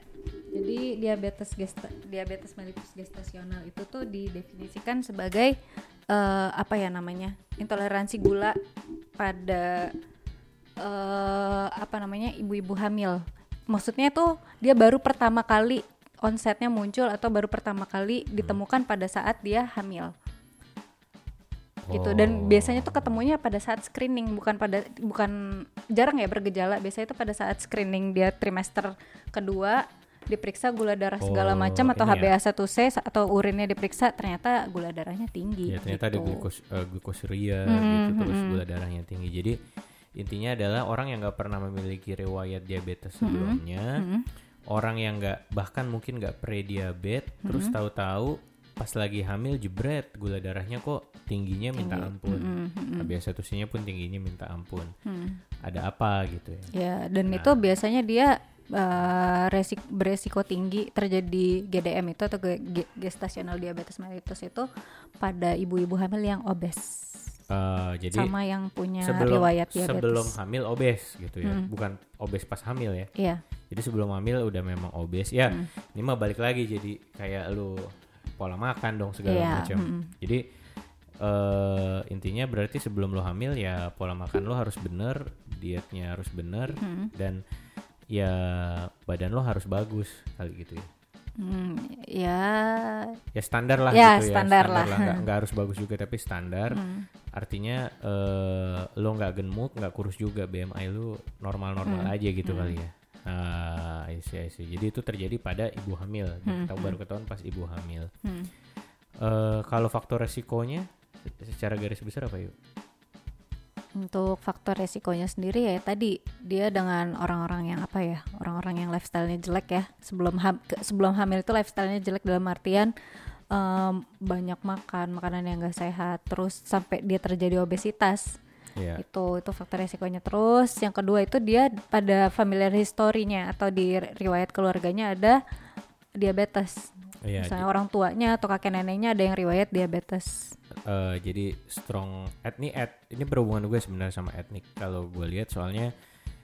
Jadi diabetes gesta diabetes mellitus gestasional itu tuh didefinisikan sebagai eh, apa ya namanya? intoleransi gula pada eh, apa namanya? ibu-ibu hamil. Maksudnya tuh dia baru pertama kali onsetnya muncul atau baru pertama kali ditemukan pada saat dia hamil gitu dan Oh. biasanya tuh ketemunya pada saat screening bukan pada bukan jarang ya bergejala biasanya itu pada saat screening dia trimester kedua diperiksa gula darah segala Oh, macam atau ini ya. HbA1c atau urinnya diperiksa ternyata gula darahnya tinggi Ya ternyata ada gitu. glukos eh, glukosuria Mhm, gitu terus mhm. gula darahnya tinggi. Jadi intinya adalah orang yang nggak pernah memiliki riwayat diabetes Mhm, sebelumnya, Mm-mm. orang yang nggak bahkan mungkin nggak pre-diabetes, terus Mhm. tahu-tahu pas lagi hamil jebret gula darahnya kok tingginya minta Tinggi. ampun. Mm-mm, mm-mm. HbA1c-nya pun tingginya minta ampun. Hmm. Ada apa gitu ya? Ya, dan Nah. itu biasanya dia eh, resik beresiko tinggi terjadi GDM itu atau ge- ge- gestational diabetes mellitus itu pada ibu-ibu hamil yang obes Eh, jadi sama yang punya sebelum riwayat diabetes. sebelum hamil obes gitu ya, Hmm. bukan obes pas hamil ya. Iya. Jadi sebelum hamil udah memang obes ya. Hmm. Ini mah balik lagi jadi kayak lu pola makan dong segala Iya, macam. mm-mm. Jadi eh intinya berarti sebelum lu hamil ya pola makan lu harus bener, dietnya harus bener Hmm. dan ya badan lo harus bagus kali gitu ya. Hmm, ya Ya standar lah Ya, gitu standar ya. lah. Nggak, nggak harus bagus juga tapi standar. hmm, Artinya eh lo nggak gemuk, nggak kurus juga, BMI lu normal-normal Hmm. aja gitu Hmm. kali ya. Ah, I see, I see. Jadi itu terjadi pada ibu hamil. Hmm, Tahu hmm. baru ketahuan pas ibu hamil. hmm. eh kalau faktor resikonya secara garis besar apa yuk? Untuk faktor resikonya sendiri ya tadi dia dengan orang-orang yang apa ya orang-orang yang lifestyle-nya jelek ya sebelum ham sebelum hamil itu lifestyle-nya jelek dalam artian em, banyak makan makanan yang gak sehat terus sampai dia terjadi obesitas Iya. itu itu faktor resikonya. Terus yang kedua itu dia pada familiar historinya atau di riwayat keluarganya ada diabetes. Iya, misalnya orang tuanya atau kakek neneknya ada yang riwayat diabetes. Eh, jadi strong etnik et ini berhubungan juga sebenarnya sama etnik. Kalau gue lihat soalnya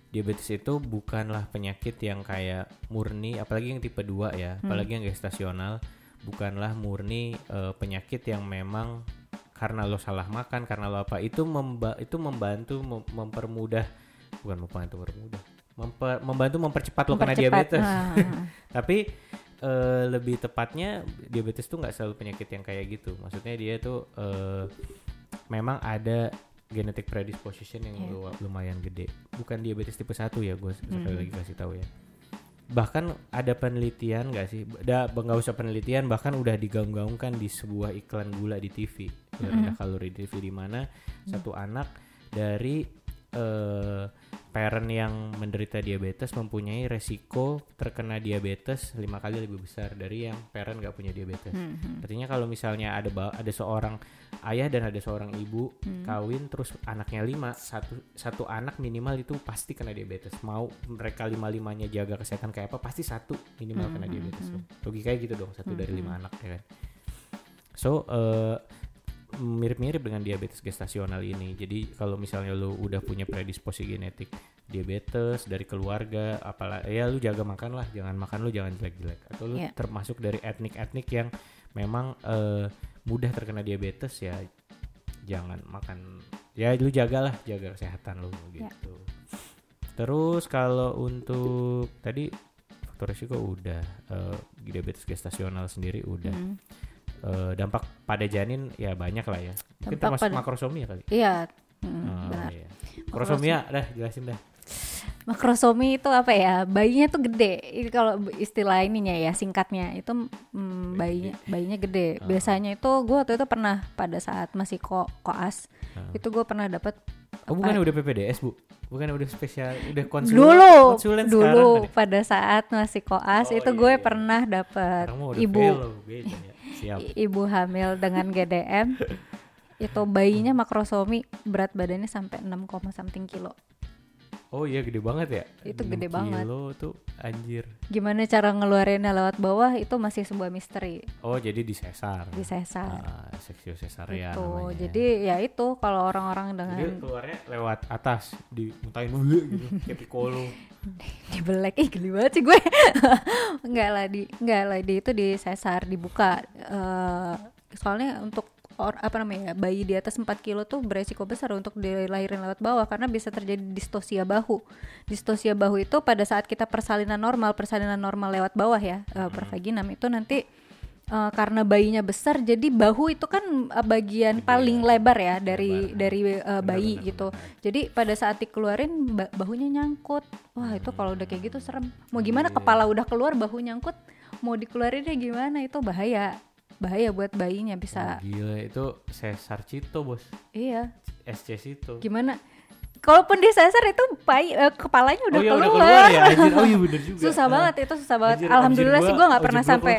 diabetes itu bukanlah penyakit yang kayak murni apalagi yang tipe 2 ya Hmm. apalagi yang gestasional. Bukanlah murni eh, penyakit yang memang karena lo salah makan karena lo apa itu memba itu membantu mem- mempermudah bukan membantu mempermudah memper- membantu mempercepat lo kena Mempercepat. diabetes Nah, tapi eh, lebih tepatnya diabetes tuh nggak selalu penyakit yang kayak gitu. Maksudnya dia tuh eh, memang ada genetic predisposition yang lu- lumayan gede. Bukan diabetes tipe 1 ya, gue sekali Hmm. lagi kasih tahu ya. Bahkan ada penelitian nggak sih? Udah nggak usah penelitian, bahkan udah digaung-gaungkan di sebuah iklan gula di TV. Mm-mm. rendah kalori di TV di mana satu anak dari eh, parent yang menderita diabetes mempunyai resiko terkena diabetes lima kali lebih besar dari yang parent nggak punya diabetes. hmm, hmm, Artinya kalau misalnya ada ada seorang ayah dan ada seorang ibu hmm. kawin terus anaknya lima satu satu anak minimal itu pasti kena diabetes. Mau mereka lima limanya jaga kesehatan kayak apa pasti satu minimal kena Hmm, diabetes. hmm. Logikanya gitu dong satu dari Hmm, lima hmm. anak ya kan. So eh, mirip-mirip dengan diabetes gestasional ini. Jadi kalau misalnya lu udah punya predisposisi genetik diabetes dari keluarga, apalagi ya lu jaga makan lah, jangan makan lu jangan jelek-jelek. Atau lu Iya. termasuk dari etnik-etnik yang memang eh, mudah terkena diabetes ya jangan makan ya lu jagalah jaga kesehatan lu Ya. gitu. Terus kalau untuk tadi faktor risiko udah eh, diabetes gestasional sendiri udah Hmm. Eh, dampak pada janin ya banyak lah ya. Dampak termasuk pada- makrosomia kali. Iya, hmm, Oh, benar. iya. Makrosomia dah jelasin dah. Makrosomi itu apa ya? Bayinya tuh gede. Ini kalau istilah ininya ya singkatnya itu mm, bayinya bayinya gede. Ah. Biasanya itu gue waktu itu pernah pada saat masih ko koas Ah. itu gue pernah dapat Oh bukan udah PPDS bu? Bukan udah spesial, udah konsul dulu konsulen dulu sekarang pada saat masih koas Oh, itu iya, gue iya. pernah dapat ibu beda ya. Siap. ibu hamil dengan GDM itu bayinya makrosomi berat badannya sampai 6, something kilo. Oh iya gede banget ya? Itu 6 gede banget. kilo tuh anjir. Gimana cara ngeluarinnya lewat bawah itu masih sebuah misteri Oh jadi di sesar. di sesar. Ah, seksio sesarean itu namanya. jadi ya itu kalau orang-orang Jadi dengan keluarnya lewat atas, dimuntahin dulu gitu, kayak piccolo. dibelek ih geli banget sih gue enggak lah di enggak lah di itu di sesar dibuka Eh, soalnya untuk or, apa namanya ya, bayi di atas 4 kilo tuh beresiko besar untuk dilahirin lewat bawah karena bisa terjadi distosia bahu distosia bahu itu pada saat kita persalinan normal persalinan normal lewat bawah ya eh, per vaginam itu nanti eh, karena bayinya besar jadi bahu itu kan eh, bagian paling lebar ya dari Lebar. dari eh, bayi benar, gitu. benar. Jadi pada saat dikeluarin ba- bahunya nyangkut. Wah, itu kalau udah kayak gitu serem. Mau gimana kepala udah keluar bahu nyangkut, mau dikeluarinnya gimana itu bahaya. Bahaya buat bayinya bisa. Oh, gila itu sesar cito bos Iya. SC itu Gimana? Kalaupun disasar itu bayi eh, kepalanya udah oh iya keluar. udah keluar ya anjir oh iya bener juga susah Ah. banget itu susah banget Anjir, alhamdulillah anjir sih gua- gue nggak pernah sampai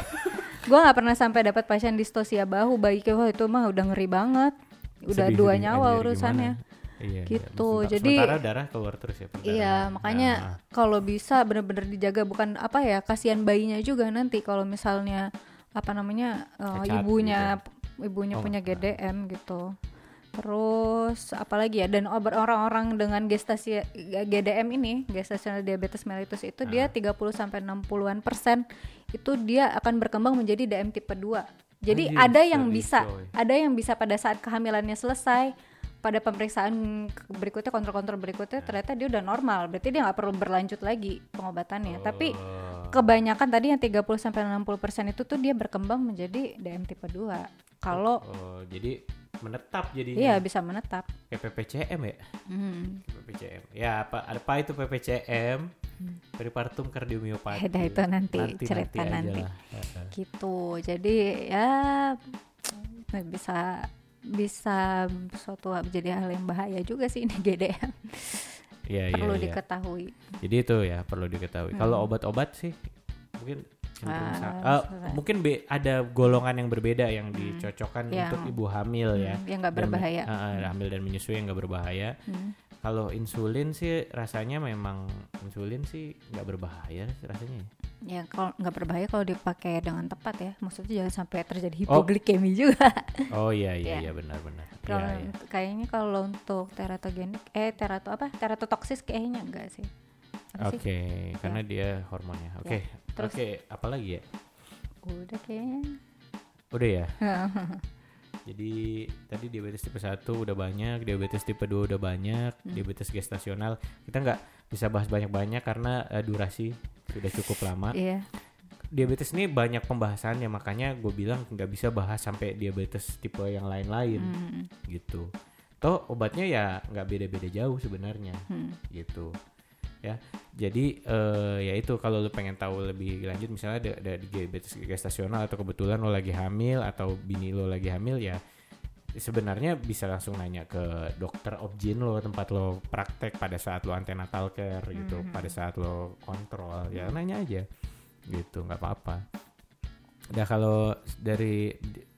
gue nggak pernah sampai dapat pasien distosia bahu bayi wah itu mah udah ngeri banget udah Sedih, dua nyawa anjir, urusannya gimana? Iya, Gitu, iya. jadi- sementara darah keluar terus ya iya makanya Nah, kalau bisa bener-bener dijaga bukan apa ya kasihan bayinya juga nanti kalau misalnya apa namanya Cacat ibunya ibunya Oh, punya. GDM gitu terus apalagi ya dan obat orang-orang dengan gestasi GDM ini gestational diabetes mellitus itu dia 30 sampai 60-an persen itu dia akan berkembang menjadi DM tipe 2 jadi Anjir, ada yang bisa coy. ada yang bisa pada saat kehamilannya selesai pada pemeriksaan berikutnya kontrol-kontrol berikutnya ternyata dia udah normal. Berarti dia nggak perlu berlanjut lagi pengobatannya. Tapi oh, kebanyakan tadi yang 30 sampai 60% itu tuh dia berkembang menjadi DM tipe 2 kalau oh, jadi menetap jadinya? Iya bisa menetap. Kayak PPCM ya? Hmm. PPCM ya apa apa itu PPCM peripartum kardiomiopati. Dah, itu nanti cerita aja nanti. Heeh. gitu. Jadi ya bisa bisa suatu jadi hal yang bahaya juga sih ini GDM Iya, iya, perlu iya. diketahui Jadi itu ya perlu diketahui. Kalau obat-obat sih mungkin Hmm. Ah, sa- selesai. mungkin be- ada golongan yang berbeda yang dicocokkan Yang- untuk ibu hamil ya. Hmm, yang nggak Dan- berbahaya eh, eh, hamil dan menyusui yang nggak berbahaya. Hmm. Kalau insulin sih rasanya memang insulin sih nggak berbahaya sih rasanya. ya. Ya kalau nggak berbahaya kalau dipakai dengan tepat ya maksudnya jangan sampai terjadi Oh. hipoglikemi juga Oh iya iya Iya. iya benar-benar. Kalau iya. kayaknya kalau untuk teratogenik eh terato apa teratotoksis kayaknya enggak sih Apa Oke, sih? karena dia hormonnya. Oke. terus- Oke, apalagi ya? udah kayaknya Udah ya. Jadi tadi diabetes tipe 1 udah banyak, diabetes tipe 2 udah banyak, Hmm. diabetes gestasional. Kita nggak bisa bahas banyak-banyak karena eh, durasi sudah cukup lama. iya Diabetes ini banyak pembahasannya, makanya gue bilang nggak bisa bahas sampai diabetes tipe yang lain-lain Hmm, gitu. Toh obatnya ya nggak beda-beda jauh sebenarnya hmm. gitu ya jadi eh, ya itu kalau lu pengen tahu lebih lanjut misalnya ada, ada di diabetes gestasional atau kebetulan lo lagi hamil atau bini lo lagi hamil ya sebenarnya bisa langsung nanya ke dokter obgyn lo tempat lo praktek pada saat lo antenatal care gitu pada saat lo kontrol ya nanya aja. Gitu nggak apa-apa. Nah kalau dari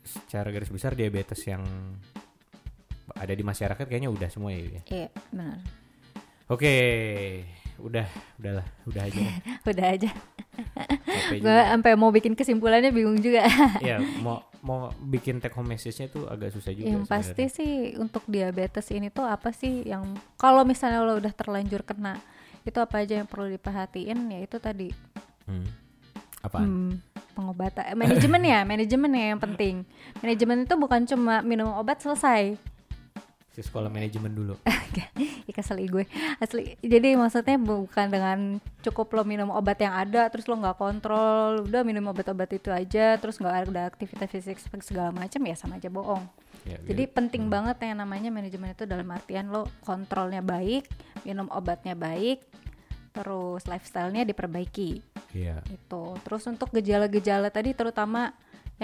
secara garis besar diabetes yang ada di masyarakat kayaknya udah semua ya. iya benar. Oke, udah, udahlah, udah aja. udah aja. Gue sampai mau bikin kesimpulannya bingung juga. Ya mau mau bikin take home message-nya tuh agak susah juga. yang pasti sebenarnya. sih untuk diabetes ini tuh apa sih yang kalau misalnya lo udah terlanjur kena itu apa aja yang perlu diperhatiin ya itu tadi Hmm. Apaan? Hmm, pengobatan eh, manajemen ya manajemen ya yang penting manajemen itu bukan cuma minum obat selesai Si sekolah manajemen dulu. Kesel ih gue asli jadi maksudnya bukan dengan cukup lo minum obat yang ada terus lo nggak kontrol udah minum obat-obat itu aja terus nggak ada aktivitas fisik segala macam ya sama aja bohong Ya, jadi gitu. penting banget yang namanya manajemen itu dalam artian lo kontrolnya baik minum obatnya baik terus lifestyle-nya diperbaiki Iya. itu terus untuk gejala-gejala tadi terutama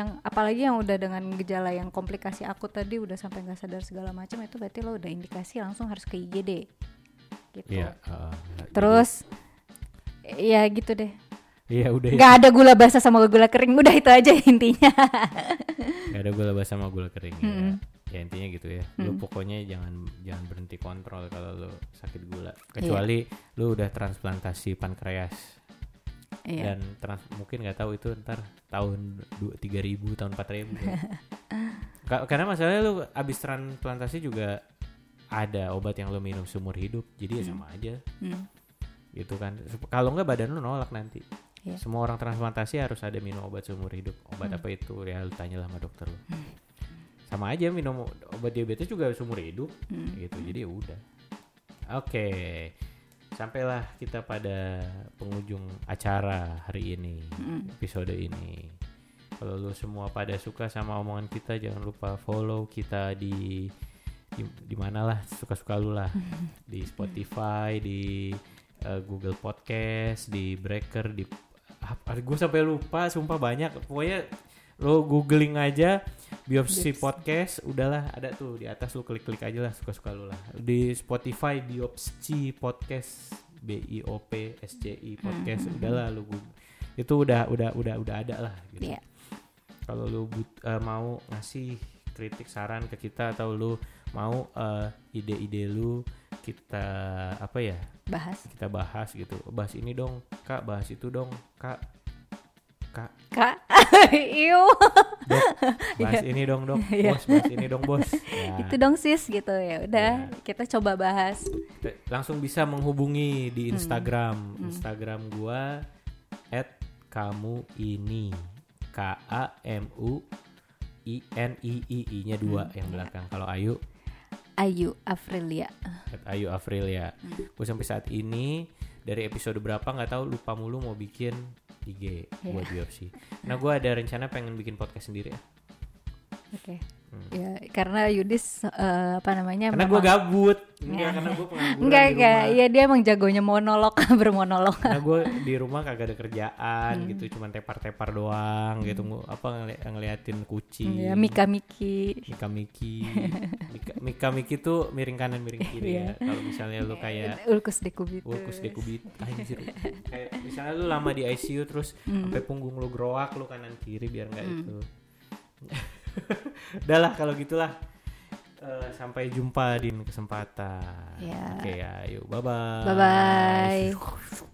yang apalagi yang udah dengan gejala yang komplikasi akut tadi udah sampai nggak sadar segala macam itu berarti lo udah indikasi langsung harus ke IGD gitu Iya. uh, terus ya gitu deh jadi- Iya udah ya. nggak ada gula basah sama gula kering udah itu aja intinya Gak ada gula basah sama gula kering. ya. Mm-mm. Ya intinya gitu ya. Lu pokoknya jangan jangan berhenti kontrol kalau lu sakit gula. Kecuali lu udah transplantasi pankreas. Iya. Dan trans mungkin nggak tahu itu ntar tahun dua tiga ribu tahun empat ribu. Ka- karena masalahnya lu abis transplantasi juga ada obat yang lu minum seumur hidup jadi ya sama aja. Hmm. gitu kan. Kalau nggak badan lu nolak nanti. Iya. semua orang transplantasi harus ada minum obat seumur hidup. Obat apa itu? Ya lu tanyalah sama dokter lu. Sama aja minum obat diabetes juga seumur hidup. Hmm. gitu jadi ya udah. Oke sampailah kita pada penghujung acara hari ini Hmm. episode ini Kalau lu semua pada suka sama omongan kita jangan lupa follow kita di di, di mana lah suka-suka lu lah. di Spotify, di eh, Google Podcast, di Breaker, di apa gue sampai lupa sumpah banyak. Pokoknya lo googling aja biopsi Biopsi. podcast udahlah ada tuh di atas lu klik-klik aja lah suka-suka lu lah. Di Spotify biopsi podcast B I O P S C I podcast Hmm. udahlah lu itu udah udah udah udah ada lah gitu. Iya. kalau lu but- eh, mau ngasih kritik saran ke kita atau lu mau eh, ide-ide lu kita apa ya bahas. kita bahas gitu. Bahas ini dong kak bahas itu dong kak. Kak. Kak iu. Dok bahas ini dong dok. Iya. bos bahas ini dong bos. Ya, itu dong sis gitu. Ya udah Iya. kita coba bahas. Langsung bisa menghubungi Hmm. di Instagram Instagram gua at kamu ini. K A M U I N I I I nya dua Hmm, yang iya. belakang. Kalau Ayu? Ayu Afrilia. At Ayu April ya Hmm. gue sampai saat ini dari episode berapa nggak tahu lupa mulu mau bikin IG Iya. buat biopsi nah gue ada rencana pengen bikin podcast sendiri. Ya oke Hmm. ya karena Yudis eh, apa namanya karena gue memang- gabut. Enggak Ya. karena gue pengangguran enggak enggak. ya dia emang jagonya monolog bermonolog. Karena gue di rumah kagak ada kerjaan Hmm. gitu cuman tepar-tepar doang gitu. Ngu- apa ngeli- ngeliatin kucing. Ya Mika Miki Mika Miki Mika, Mika Miki tuh miring kanan miring kiri Iya. ya. Kalau misalnya lu kayak Ulkus Dekubitus Ulkus dekubit anjir. Kayak misalnya lu lama di ICU terus Hmm. sampai punggung lu groak lu kanan kiri biar nggak itu udah lah kalau gitulah. Eh, sampai jumpa di kesempatan. Ya. oke ya yuk bye bye bye bye